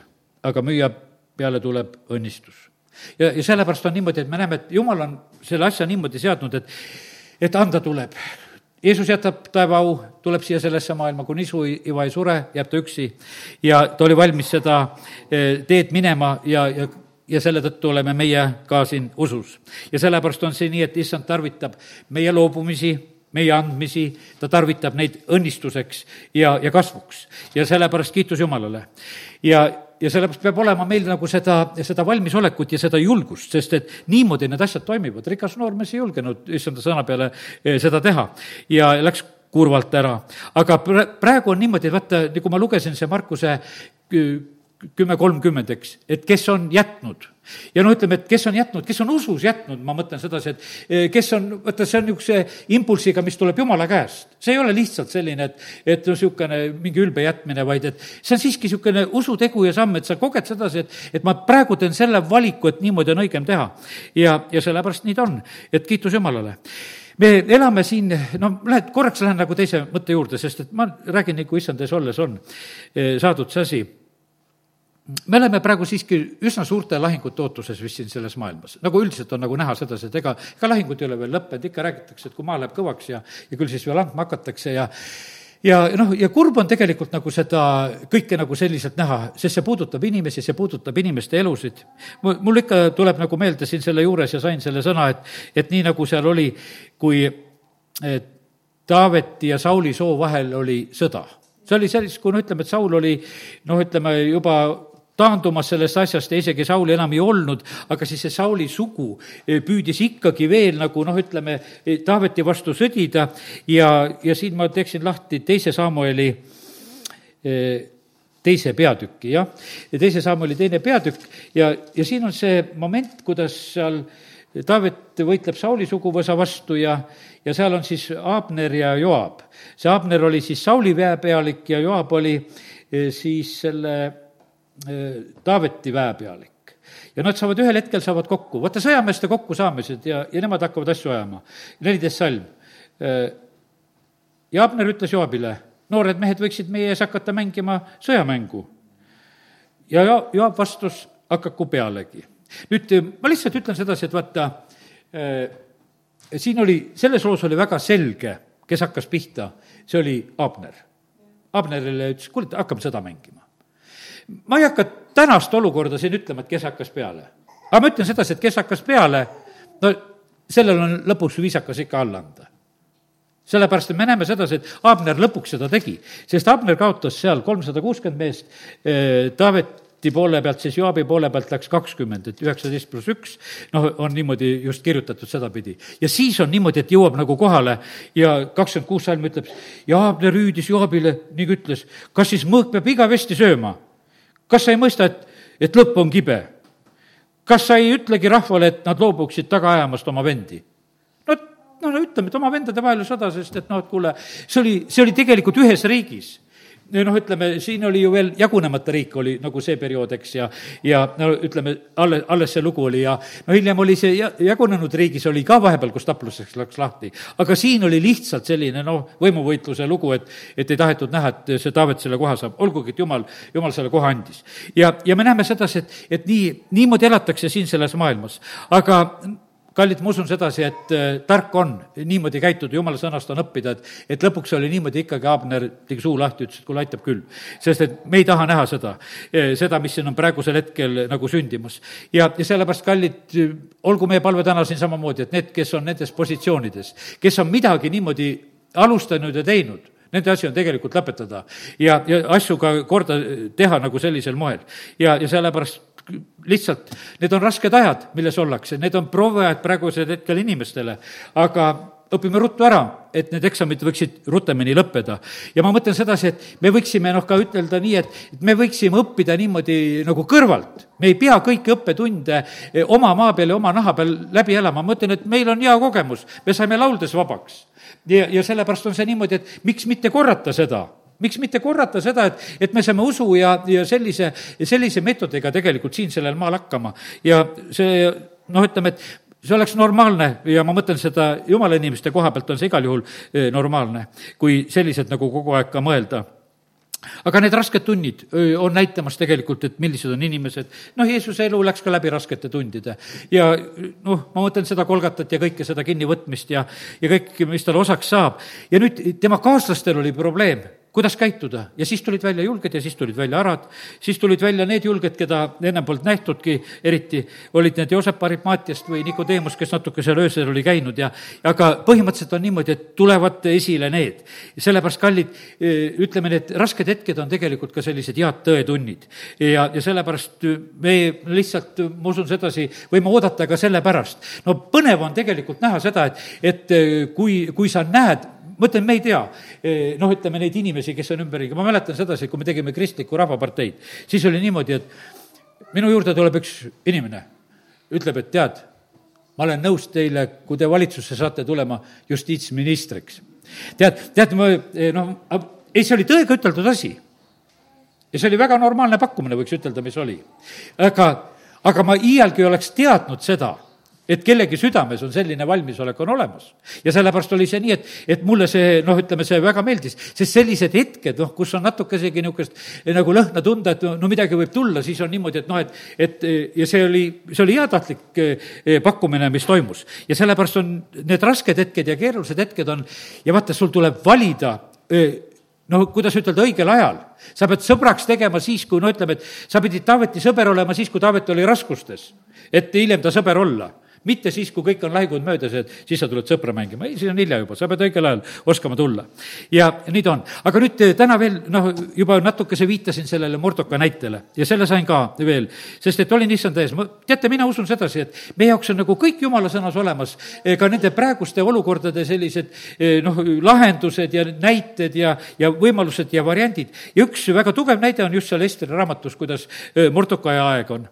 [SPEAKER 1] aga müüja peale tuleb õnnistus ja, ja sellepärast on niimoodi, et me näeme, et jumal on selle asja niimoodi seadnud, et, et anda tuleb. Jeesus jätab taevaau, tuleb siia sellesse maailma, kui nisu iva ei sure, jääb ta üksi ja ta oli valmis seda eh, teed minema ja, ja ja selle tõttu oleme meie ka siin usus. ja sellepärast on see nii, et issand tarvitab meie loobumisi, meie andmisi, ta tarvitab neid õnnistuseks ja, ja kasvuks. ja sellepärast kiitus Jumalale. ja, ja sellepärast peab olema meil nagu seda, seda valmisolekut ja seda julgust, sest et niimoodi need asjad toimivad. rikas noormees ei julgenud issanda sõna peale eh, seda teha ja läks kurvalt ära. aga praegu on niimoodi, et vaata, nagu ma lugesin, see Markuse kümme kolmkümmend, eks, et kes on jätnud. Ja noh, ütleme, et kes on jätnud, kes on usus jätnud, ma mõtlen sedasi, et eh, kes on, vaata, see on niisuguse impulsiga, mis tuleb Jumala käest. see ei ole lihtsalt selline, et, et niisugune mingi ülbe jätmine, vaid et see on siiski niisugune usutegu ja samm, et sa koged sedasi, et, et ma praegu teen selle valiku, et niimoodi on õigem teha. ja, ja sellepärast nii ta on, et kiitus Jumalale me elame siin, no lähed, korraks lähen nagu teise mõtte juurde, sest et ma räägin, nagu issand ees olles on eh, saadud see asi me oleme praegu siiski üsna suurte lahingute ootuses vist siin selles maailmas. nagu üldiselt on nagu näha sedasi, et ega, ega lahingud ei ole veel lõppenud, ikka räägitakse, et kui maa läheb kõvaks ja, ja küll siis veel andma hakatakse ja ja noh, ja kurb on tegelikult nagu seda kõike nagu selliselt näha, sest see puudutab inimesi, see puudutab inimeste elusid. mul ikka tuleb nagu meelde siin selle juures ja sain selle sõna, et, et nii nagu seal oli, kui Taaveti ja Sauli soo vahel oli sõda see oli sellist, kui no ütleme, et Saul oli noh, ütleme juba taandumas sellest asjast ja isegi Sauli enam ei olnud, aga siis see Sauli sugu eh, püüdis ikkagi veel nagu noh, ütleme, eh, Taaveti vastu sõdida ja, ja siin ma teeksin lahti teise Samueli eh, teise peatüki, jah. ja teise Samueli teine peatükk ja, ja siin on see moment, kuidas seal Taavet võitleb Sauli suguvõsa vastu ja, ja seal on siis Abner ja Joab. see Abner oli siis Sauli väepealik ja Joab oli siis selle Taaveti väepealik. ja nad saavad ühel hetkel, saavad kokku, vaata sõjameeste kokkusaamised ja, ja nemad hakkavad asju ajama. neliteist salm. ja Abner ütles Joabile, noored mehed võiksid meie ees hakata mängima sõjamängu. ja Jo-, Joab vastus, hakaku pealegi. nüüd ma lihtsalt ütlen sedasi, et vaata, siin oli, selles loos oli väga selge, kes hakkas pihta, see oli Abner. Abnerile ütles, kuule, hakkame sõda mängima ma ei hakka tänast olukorda siin ütlema, et kes hakkas peale. aga ma ütlen sedasi, et kes hakkas peale, no sellel on lõpuks viisakas ikka alla anda sellepärast, et me näeme sedasi, et Abner lõpuks seda tegi, sest Abner kaotas seal kolmsada kuuskümmend meest, Taaveti poole pealt, siis Joabi poole pealt läks kakskümmend, et üheksateist pluss üks, noh, on niimoodi just kirjutatud sedapidi. ja siis on niimoodi, et jõuab nagu kohale ja kakskümmend kuus salm ütleb, ja Abner hüüdis Joabile, nii ütles, kas siis mõõk peab igavesti sööma? Kas sa ei mõista, et, et lõpp on kibe? kas sa ei ütlegi rahvale, et nad loobuksid taga ajamast oma vendi? no, no, ütleme, et oma vendade vahel sõda, sest et noh, et kuule, see oli, see oli tegelikult ühes riigis noh, ütleme, siin oli ju veel jagunemata riik oli nagu see periood, eks, ja, ja no ütleme, alles, alles see lugu oli ja no hiljem oli see jagunenud riigis oli ka vahepeal, kus tapluseks läks lahti. aga siin oli lihtsalt selline noh, võimuvõitluse lugu, et, et ei tahetud näha, et see Taavet selle koha saab, olgugi et jumal, jumal selle koha andis. ja, ja me näeme sedasi, et, et nii, niimoodi elatakse siin selles maailmas. aga kallid, ma usun sedasi, et äh, tark on niimoodi käituda, jumala sõnast on õppida, et, et lõpuks oli niimoodi ikkagi, Abner tegi suu lahti, ütles, et kuule, aitab küll. sest et me ei taha näha seda, äh, seda, mis siin on praegusel hetkel nagu sündimas. ja, ja sellepärast, kallid, olgu meie palve täna siin samamoodi, et need, kes on nendes positsioonides, kes on midagi niimoodi alustanud ja teinud, nende asi on tegelikult lõpetada ja, ja asju ka korda teha nagu sellisel moel. ja, ja sellepärast lihtsalt, need on rasked ajad, milles ollakse, need on prooviajad praegusel hetkel inimestele, aga õpime ruttu ära, et need eksamid võiksid rutemini lõppeda. ja ma mõtlen sedasi, et me võiksime noh, ka ütelda nii, et, et me võiksime õppida niimoodi nagu kõrvalt. me ei pea kõiki õppetunde eh, oma maa peal ja oma naha peal läbi elama, ma mõtlen, et meil on hea kogemus, me saime lauldes vabaks. ja, ja sellepärast on see niimoodi, et miks mitte korrata seda miks mitte korrata seda, et, et me saame usu ja, ja sellise, sellise meetodiga tegelikult siin sellel maal hakkama ja see noh, ütleme, et see oleks normaalne ja ma mõtlen seda jumala inimeste koha pealt on see igal juhul eh, normaalne, kui selliselt nagu kogu aeg ka mõelda aga need rasked tunnid on näitamas tegelikult, et millised on inimesed. noh, Jeesuse elu läks ka läbi raskete tundide ja noh, ma mõtlen seda Kolgatat ja kõike seda kinnivõtmist ja, ja kõike, mis talle osaks saab. ja nüüd tema kaaslastel oli probleem kuidas käituda ja siis tulid välja julged ja siis tulid välja arad, siis tulid välja need julged, keda ennem polnud nähtudki, eriti olid need Joosep Arimaatiast või Nikodeemus, kes natuke seal öösel oli käinud ja aga põhimõtteliselt on niimoodi, et tulevad esile need. sellepärast, kallid, ütleme, need rasked hetked on tegelikult ka sellised head tõetunnid. ja, ja sellepärast me lihtsalt, ma usun sedasi, võime oodata ka sellepärast. no põnev on tegelikult näha seda, et, et kui, kui sa näed ma ütlen, me ei tea, eh, noh, ütleme neid inimesi, kes on ümberringi, ma mäletan sedasi, kui me tegime Kristlikku Rahvaparteid, siis oli niimoodi, et minu juurde tuleb üks inimene, ütleb, et tead, ma olen nõus teile, kui te valitsusse saate tulema justiitsministriks. tead, tead, ma eh, noh, ei, see oli tõega üteldud asi. ja see oli väga normaalne pakkumine, võiks ütelda, mis oli. aga, aga ma iialgi oleks teadnud seda et kellegi südames on selline valmisolek on olemas. ja sellepärast oli see nii, et, et mulle see, noh, ütleme, see väga meeldis, sest sellised hetked, noh, kus on natukesegi niisugust nagu lõhna tunda, et no midagi võib tulla, siis on niimoodi, et noh, et, et ja see oli, see oli heatahtlik eh, pakkumine, mis toimus. ja sellepärast on need rasked hetked ja keerulised hetked on ja vaata, sul tuleb valida eh, no kuidas ütelda, õigel ajal. sa pead sõbraks tegema siis, kui no ütleme, et sa pidid Taaveti sõber olema siis, kui Taavet oli raskustes, et hiljem ta sõber olla mitte siis, kui kõik on lahinguid möödas, et siis sa tuled sõpra mängima, ei, siis on hilja juba, sa pead õigel ajal oskama tulla. ja nii ta on. aga nüüd eh, täna veel, noh, juba natukese viitasin sellele Mordoka näitele ja selle sain ka veel, sest et olin issand ees, ma, teate, mina usun sedasi, et meie jaoks on nagu kõik jumala sõnas olemas, eh, ka nende praeguste olukordade sellised eh, noh, lahendused ja näited ja, ja võimalused ja variandid. ja üks väga tugev näide on just seal Esteri raamatus, kuidas Mordoka aeg on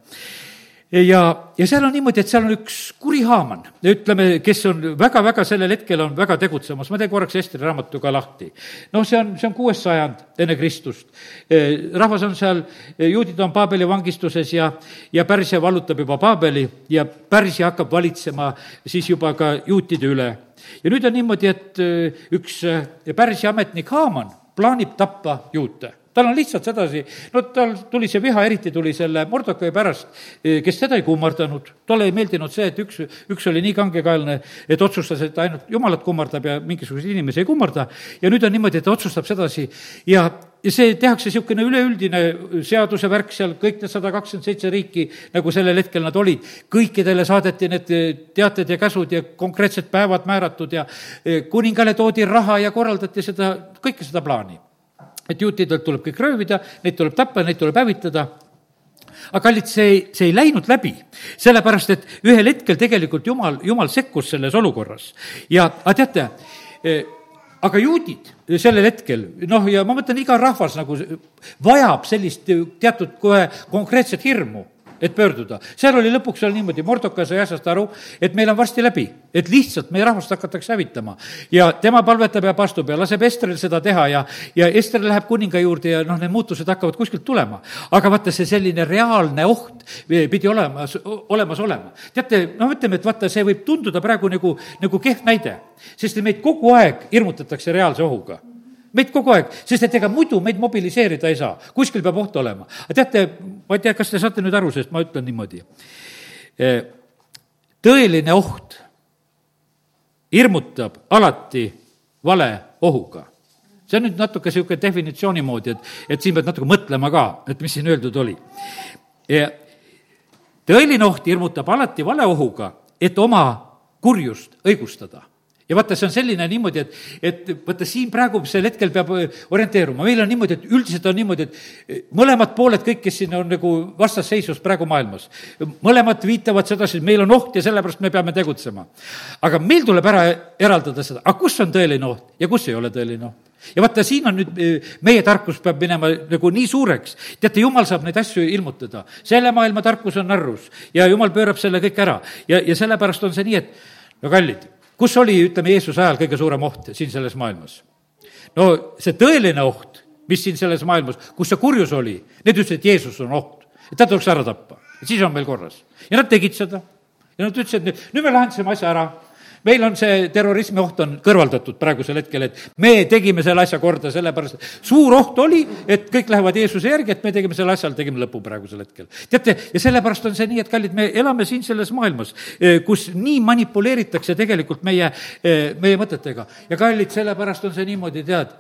[SPEAKER 1] ja, ja seal on niimoodi, et seal on üks kuri haaman, ütleme, kes on väga-väga sellel hetkel on väga tegutsemas, ma teen korraks Esteri raamatu ka lahti. noh, see on, see on kuues sajand enne Kristust. E, rahvas on seal, e, juudid on Paabeli vangistuses ja, ja Pärsia vallutab juba Paabeli ja Pärsia hakkab valitsema siis juba ka juutide üle. ja nüüd on niimoodi, et e, üks Pärsia ametnik Haaman plaanib tappa juute tal on lihtsalt sedasi, no tal tuli see viha, eriti tuli selle Mordokai pärast, eh, kes teda ei kummardanud. talle ei meeldinud see, et üks, üks oli nii kangekaelne, et otsustas, et ainult jumalat kummardab ja mingisuguseid inimesi ei kummarda. ja nüüd on niimoodi, et ta otsustab sedasi ja, ja see tehakse niisugune üleüldine seaduse värk seal, kõik need sada kakskümmend seitse riiki, nagu sellel hetkel nad olid, kõikidele saadeti need teated ja käsud ja konkreetsed päevad määratud ja eh, kuningale toodi raha ja korraldati seda, kõike seda plaani et juutidelt tuleb kõik röövida, neid tuleb tappa, neid tuleb hävitada. Aga kallid, see ei, see ei läinud läbi, sellepärast et ühel hetkel tegelikult jumal, jumal sekkus selles olukorras. ja, aga teate, eh, aga juudid sellel hetkel, noh, ja ma mõtlen, iga rahvas nagu vajab sellist teatud kohe konkreetset hirmu et pöörduda. seal oli lõpuks oli niimoodi, Mordoka sai asjast aru, et meil on varsti läbi, et lihtsalt meie rahvast hakatakse hävitama. ja tema palvetab ja pastub ja laseb Estril seda teha ja, ja Ester läheb kuninga juurde ja noh, need muutused hakkavad kuskilt tulema. aga vaata, see selline reaalne oht pidi olemas, olemas olema. teate, noh, ütleme, et vaata, see võib tunduda praegu nagu, nagu kehv näide, sest meid kogu aeg hirmutatakse reaalse ohuga meid kogu aeg, sest et ega muidu meid mobiliseerida ei saa, kuskil peab oht olema. teate, ma ei tea, kas te saate nüüd aru, sest ma ütlen niimoodi. E, tõeline oht hirmutab alati vale ohuga. see on nüüd natuke niisugune definitsiooni moodi, et, et siin pead natuke mõtlema ka, et mis siin öeldud oli. E, tõeline oht hirmutab alati vale ohuga, et oma kurjust õigustada ja vaata, see on selline niimoodi, et, et vaata, siin praegusel hetkel peab orienteeruma, meil on niimoodi, et üldiselt on niimoodi, et mõlemad pooled, kõik, kes siin on nagu vastasseisus praegu maailmas, mõlemad viitavad sedasi, et meil on oht ja sellepärast me peame tegutsema. aga meil tuleb ära eraldada seda, aga kus on tõeline oht ja kus ei ole tõeline oht ja vaata, siin on nüüd, meie tarkus peab minema nagu nii suureks. teate, jumal saab neid asju ilmutada. selle maailma tarkus on narrus ja jumal pöörab selle kõik ära. ja, ja sellepärast on see nii, et no kallid kus oli, ütleme, Jeesuse ajal kõige suurem oht siin selles maailmas? no see tõeline oht, mis siin selles maailmas, kus see kurjus oli, need ütlesid, et Jeesus on oht, et ta tuleks ära tappa, siis on meil korras. ja nad tegid seda. ja nad ütlesid, nüüd me lahendasime asja ära meil on see terrorismi oht on kõrvaldatud praegusel hetkel, et me tegime selle asja korda, sellepärast suur oht oli, et kõik lähevad Jeesuse järgi, et me tegime selle asja, tegime lõpu praegusel hetkel. teate, ja sellepärast on see nii, et kallid, me elame siin selles maailmas, eh, kus nii manipuleeritakse tegelikult meie, eh, meie mõtetega. ja kallid, sellepärast on see niimoodi, tead,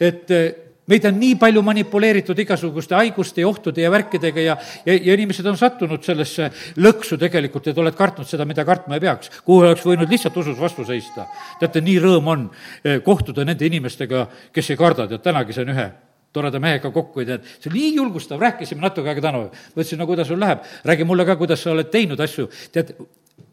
[SPEAKER 1] et eh, meid on nii palju manipuleeritud igasuguste haiguste ja ohtude ja värkidega ja, ja, ja inimesed on sattunud sellesse lõksu tegelikult, et oled kartnud seda, mida kartma ei peaks, kuhu oleks võinud lihtsalt usus vastu seista. teate, nii rõõm on eh, kohtuda nende inimestega, kes ei karda, tead, tänagi sain ühe toreda mehega kokku ja tead, see oli nii julgustav, rääkisime natuke aega tänu, mõtlesin, no kuidas sul läheb, räägi mulle ka, kuidas sa oled teinud asju, tead,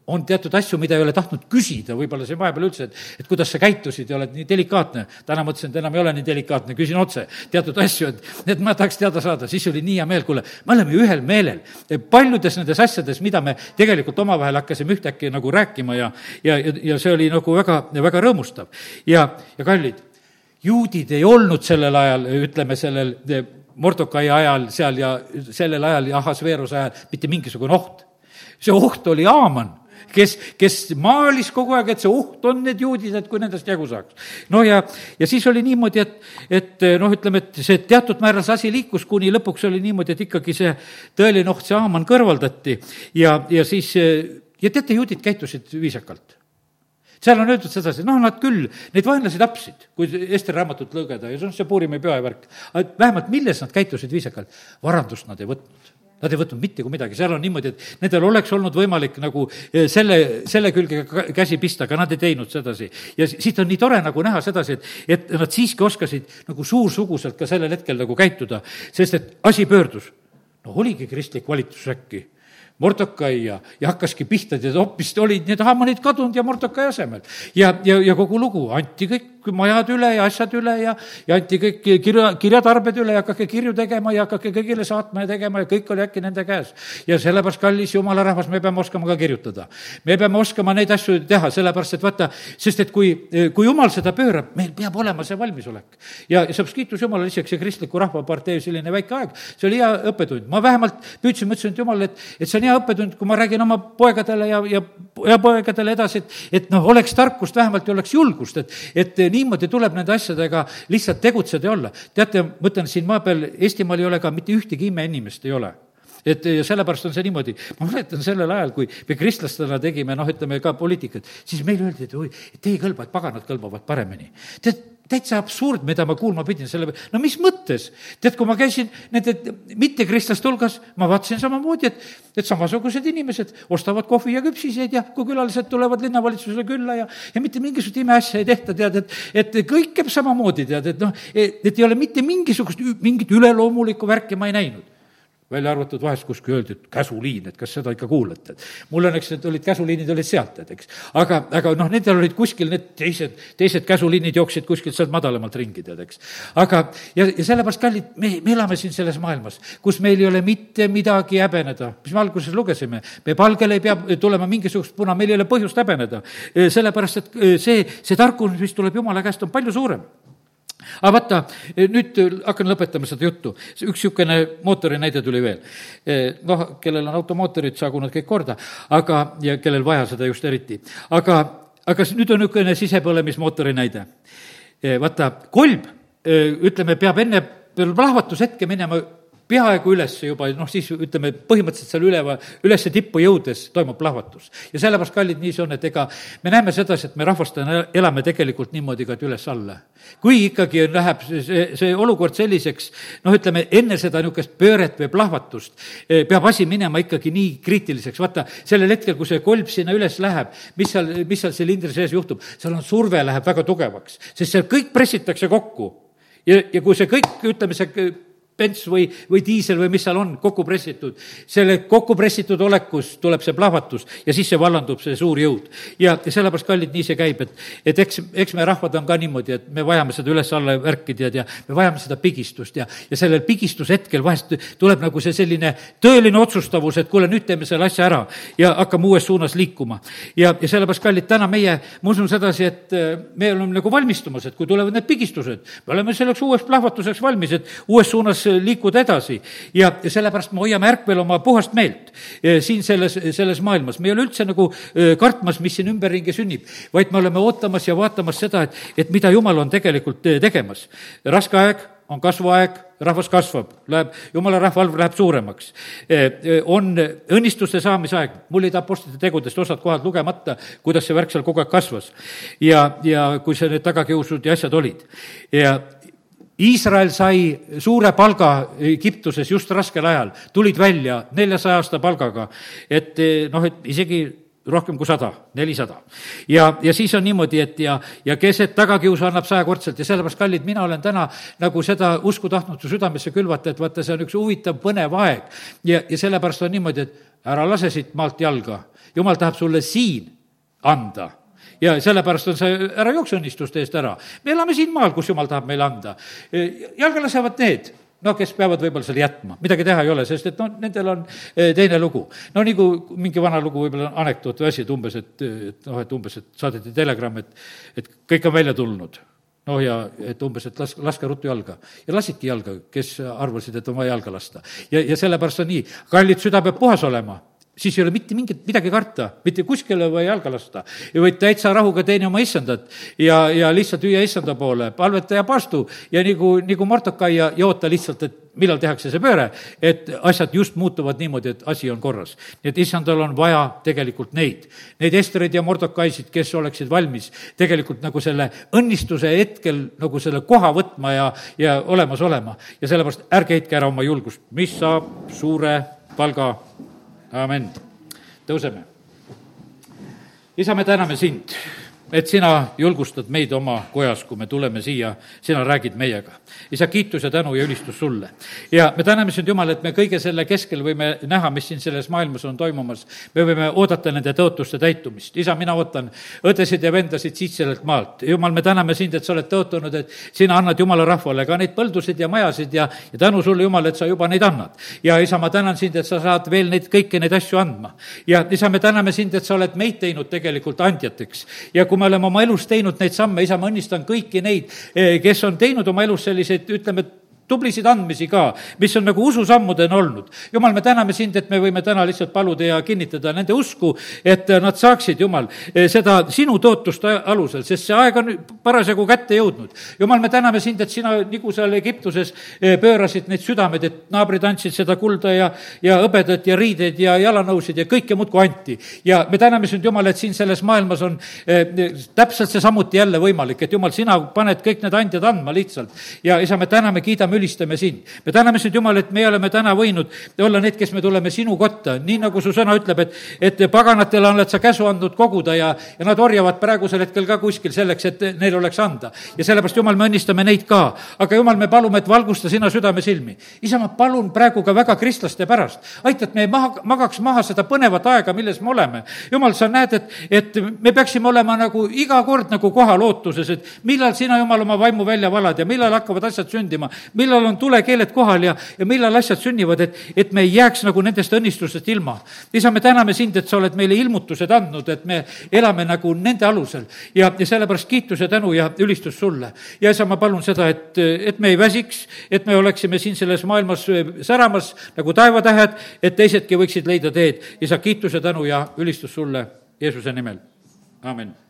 [SPEAKER 1] on teatud asju, mida ei ole tahtnud küsida, võib-olla siin vahepeal üldse, et, et kuidas sa käitusid ja oled nii delikaatne. täna mõtlesin, et enam ei ole nii delikaatne, küsin otse teatud asju, et, et ma tahaks teada saada, siis oli nii hea meel, kuule, me oleme ju ühel meelel. paljudes nendes asjades, mida me tegelikult omavahel hakkasime ühtäkki nagu rääkima ja, ja, ja, ja see oli nagu väga, väga rõõmustav. ja, ja kallid, juudid ei olnud sellel ajal, ütleme, sellel Mordokai ajal seal ja sellel ajal ja Ahasveeruse ajal mitte mingisugune oht. see oht oli Aaman kes, kes maalis kogu aeg, et see oht on need juudid, et kui nendest jagu saaks. no ja, ja siis oli niimoodi, et, et noh, ütleme, et see teatud määral see asi liikus, kuni lõpuks oli niimoodi, et ikkagi see tõeline oht, see Haaman kõrvaldati ja, ja siis ja teate, juudid käitusid viisakalt seal on öeldud sedasi, noh, nad küll, neid vaenlasi tapsid, kui Ester raamatut lugeda ja see on see Puurimi püha värk. aga vähemalt milles nad käitusid viisakalt? varandust nad ei võtnud Nad ei võtnud mitte kui midagi, seal on niimoodi, et nendel oleks olnud võimalik nagu eh, selle, selle külge käsi pista, aga nad ei teinud sedasi. ja siit on nii tore nagu näha sedasi, et, et nad siiski oskasid nagu suursuguselt ka sellel hetkel nagu käituda, sest et asi pöördus. no oligi kristlik valitsus äkki Mordokai ja, ja hakkaski pihta, tead, hoopis olid need Haamanid kadunud ja Mordokai asemel. ja, ja, ja kogu lugu, anti kõik majad üle ja asjad üle ja, ja anti kõik kirja, kirjatarbed üle ja hakake kirju tegema ja hakake kõigile saatma ja tegema ja kõik oli äkki nende käes. ja sellepärast, kallis jumala rahvas, me peame oskama ka kirjutada. me peame oskama neid asju teha, sellepärast et vaata, sest et kui, kui jumal seda pöörab, meil peab olema see valmisolek. ja, ja seepärast kiitus Jumalale, isegi see Kristliku Rahvapartei selline väike aeg, see oli hea õppetund. ma vähemalt püüdsin, mõtlesin, et jumal, et, et see on hea õppetund, kui ma räägin oma poegadele ja, ja poegadele edasi, et, et noh, oleks tarkust vähemalt ja oleks julgust, et, et niimoodi tuleb nende asjadega lihtsalt tegutseda ja olla. teate, ma ütlen, siin maa peal, Eestimaal ei ole ka mitte ühtegi imeinimest ei ole et ja sellepärast on see niimoodi, ma mäletan sellel ajal, kui me kristlastena tegime, noh, ütleme ka poliitikat, siis meile öeldi, et oi, et ei kõlba, et paganad kõlbavad paremini. tead, täitsa absurd, mida ma kuulma pidin, selle, no mis mõttes? tead, kui ma käisin nende mittekristlaste hulgas, ma vaatasin samamoodi, et, et samasugused inimesed ostavad kohvi ja küpsiseid ja kui külalised tulevad linnavalitsusele külla ja, ja mitte mingisugust imeasja ei tehta, tead, et, et kõik käib samamoodi, tead, et noh, et ei ole mitte mingisugust, mingit üleloomulikku värki ma ei näinud välja arvatud vahest kuskil öeldi, et käsuliin, et kas seda ikka kuulate, et mul õnneks need olid, käsuliinid olid sealt, tead, eks. aga, aga noh, nendel olid kuskil need teised, teised käsuliinid jooksid kuskilt sealt madalamalt ringi, tead, eks. aga, ja, ja sellepärast, kallid, me, me elame siin selles maailmas, kus meil ei ole mitte midagi häbeneda, mis me alguses lugesime. me palgele ei pea tulema mingisugust puna, meil ei ole põhjust häbeneda. sellepärast, et see, see tarkus, mis tuleb Jumala käest, on palju suurem aga vaata, nüüd hakkan lõpetama seda juttu. üks niisugune mootori näide tuli veel. noh, kellel on automootorid, saagu nad kõik korda, aga, ja kellel vaja seda just eriti. aga, aga nüüd on niisugune sisepõlemismootori näide. vaata, kolb, ütleme, peab enne plahvatushetke minema peaaegu üles juba, noh siis ütleme, põhimõtteliselt seal üleva, ülesse tippu jõudes toimub plahvatus. ja sellepärast, kallid, nii see on, et ega me näeme sedasi, et me rahvastena elame tegelikult niimoodi ka, et üles-alla. kui ikkagi läheb see, see olukord selliseks, noh, ütleme, enne seda niisugust pööret või plahvatust eh, peab asi minema ikkagi nii kriitiliseks, vaata, sellel hetkel, kui see kolb sinna üles läheb, mis seal, mis seal silindri sees juhtub, seal on surve läheb väga tugevaks, sest seal kõik pressitakse kokku ja, ja kui see kõik, ütleme, see bens või, või diisel või mis seal on, kokku pressitud. selle kokku pressitud olekus tuleb see plahvatus ja siis see vallandub, see suur jõud. ja, sellepärast, kallid, nii see käib, et, et eks, eks me rahvad on ka niimoodi, et me vajame seda üles-alla värki, tead, ja me vajame seda pigistust ja, ja sellel pigistushetkel vahest tuleb nagu see selline tõeline otsustavus, et kuule, nüüd teeme selle asja ära ja hakkame uues suunas liikuma. ja, ja sellepärast, kallid, täna meie, ma usun sedasi, et äh, me oleme nagu valmistumas, et kui tulevad need pigistused, me oleme selleks uueks plahvatuseks valmis, et uues suunas liikuda edasi. ja sellepärast me hoiame ärkvel oma puhast meelt eh, siin selles, selles maailmas. me ei ole üldse nagu eh, kartmas, mis siin ümberringi sünnib, vaid me oleme ootamas ja vaatamas seda, et, et mida Jumal on tegelikult tegemas. raske aeg on kasvuaeg, rahvas kasvab, läheb, jumala rahva arv läheb suuremaks. on õnnistuste saamise aeg, mul jäid Apostlite tegudest osad kohad lugemata, kuidas see värk seal kogu aeg kasvas. ja, ja kui see need tagakiusud ja asjad olid. ja Iisrael sai suure palga Egiptuses just raskel ajal, tulid välja neljasaja aasta palgaga, et eh, noh, et isegi rohkem kui sada, nelisada. ja, ja siis on niimoodi, et ja, ja keset tagakiusu annab sajakordselt ja sellepärast, kallid, mina olen täna nagu seda usku tahtnud su südamesse külvata, et vaata, see on üks huvitav, põnev aeg. ja, ja sellepärast on niimoodi, et ära lase siit maalt jalga. jumal tahab sulle siin anda ja sellepärast on see, ära jookse õnnistuste eest ära. me elame siin maal, kus jumal tahab meile anda. E, jalga lasevad need no kes peavad võib-olla selle jätma, midagi teha ei ole, sest et noh, nendel on e, teine lugu. no nagu mingi vana lugu, võib-olla anekdoot või asi, et umbes, et, et noh, et umbes, et saadeti telegramm, et, et kõik on välja tulnud noh, ja et umbes, et las-, laske ruttu jalga. ja lasidki jalga, kes arvasid, et on vaja jalga lasta. ja, ja sellepärast on nii, kallid, süda peab puhas olema siis ei ole mitte mingit, midagi karta, mitte kuskile või jalga lasta. ja võid täitsa rahuga teeni oma issandat ja, ja lihtsalt hüüa issanda poole, palveta ja paastu ja nagu, nagu Martokai ja, ja oota lihtsalt, et millal tehakse see pööre, et asjad just muutuvad niimoodi, et asi on korras. nii et issandal on vaja tegelikult neid, neid Estereid ja Mordokaisid, kes oleksid valmis tegelikult nagu selle õnnistuse hetkel nagu selle koha võtma ja, ja olemas olema. ja sellepärast ärge heitke ära oma julgust, mis saab suure palga amin. tõuseme. isa, me täname sind, et sina julgustad meid oma kojas, kui me tuleme siia, sina räägid meiega isa, kiitus ja tänu ja ülistus sulle. ja me täname sind, Jumal, et me kõige selle keskel võime näha, mis siin selles maailmas on toimumas. me võime oodata nende tõotuste täitumist. isa, mina ootan õdesid ja vendasid siit sellelt maalt. Jumal, me täname sind, et sa oled tõotanud, et sina annad Jumala rahvale ka neid põldusid ja majasid ja, ja tänu sulle, Jumal, et sa juba neid annad. ja isa, ma tänan sind, et sa saad veel neid, kõiki neid asju andma. ja isa, me täname sind, et sa oled meid teinud tegelikult andjateks. ja kui me oleme oma elus teinud neid samme, isa, ma õnnistan kõiki neid, eh, kes on teinud oma elus selliseid, ütleme, tublisid andmisi ka, mis on nagu ususammudena olnud. jumal, me täname sind, et me võime täna lihtsalt paluda ja kinnitada nende usku, et nad saaksid, Jumal, seda sinu tootust alusel, sest see aeg on parasjagu kätte jõudnud. Jumal, me täname sind, et sina, nagu seal Egiptuses eh, pöörasid neid südameid, et naabrid andsid seda kulda ja, ja hõbedat ja riideid ja jalanõusid ja kõike muudkui anti. ja me täname sind, Jumal, et siin selles maailmas on eh, täpselt see samuti jälle võimalik, et Jumal, sina paned kõik need andjad andma lihtsalt. ja isa, me täname, kiidame me ülistame sind. me täname sind, Jumal, et me oleme täna võinud olla need, kes me tuleme sinu kotta, nii nagu su sõna ütleb, et, et paganatele oled sa käsu andnud koguda ja, ja nad orjavad praegusel hetkel ka kuskil selleks, et neil oleks anda. ja sellepärast, Jumal, me õnnistame neid ka. aga Jumal, me palume, et valgusta sina südamesilmi. isa, ma palun praegu ka väga kristlaste pärast, aita, et me ei maha, magaks maha seda põnevat aega, milles me oleme. Jumal, sa näed, et, et me peaksime olema nagu iga kord nagu kohal ootuses, et millal sina, Jumal, oma vaimu välja valad ja millal hakkavad asjad sündima, millal on tulekeeled kohal ja, ja millal asjad sünnivad, et, et me ei jääks nagu nendest õnnistustest ilma. isa, me täname sind, et sa oled meile ilmutused andnud, et me elame nagu nende alusel ja, ja sellepärast kiitus ja tänu ja ülistus sulle. ja isa, ma palun seda, et, et me ei väsiks, et me oleksime siin selles maailmas säramas nagu taevatähed, et teisedki võiksid leida teed. isa, kiitus ja tänu ja ülistus sulle Jeesuse nimel, amin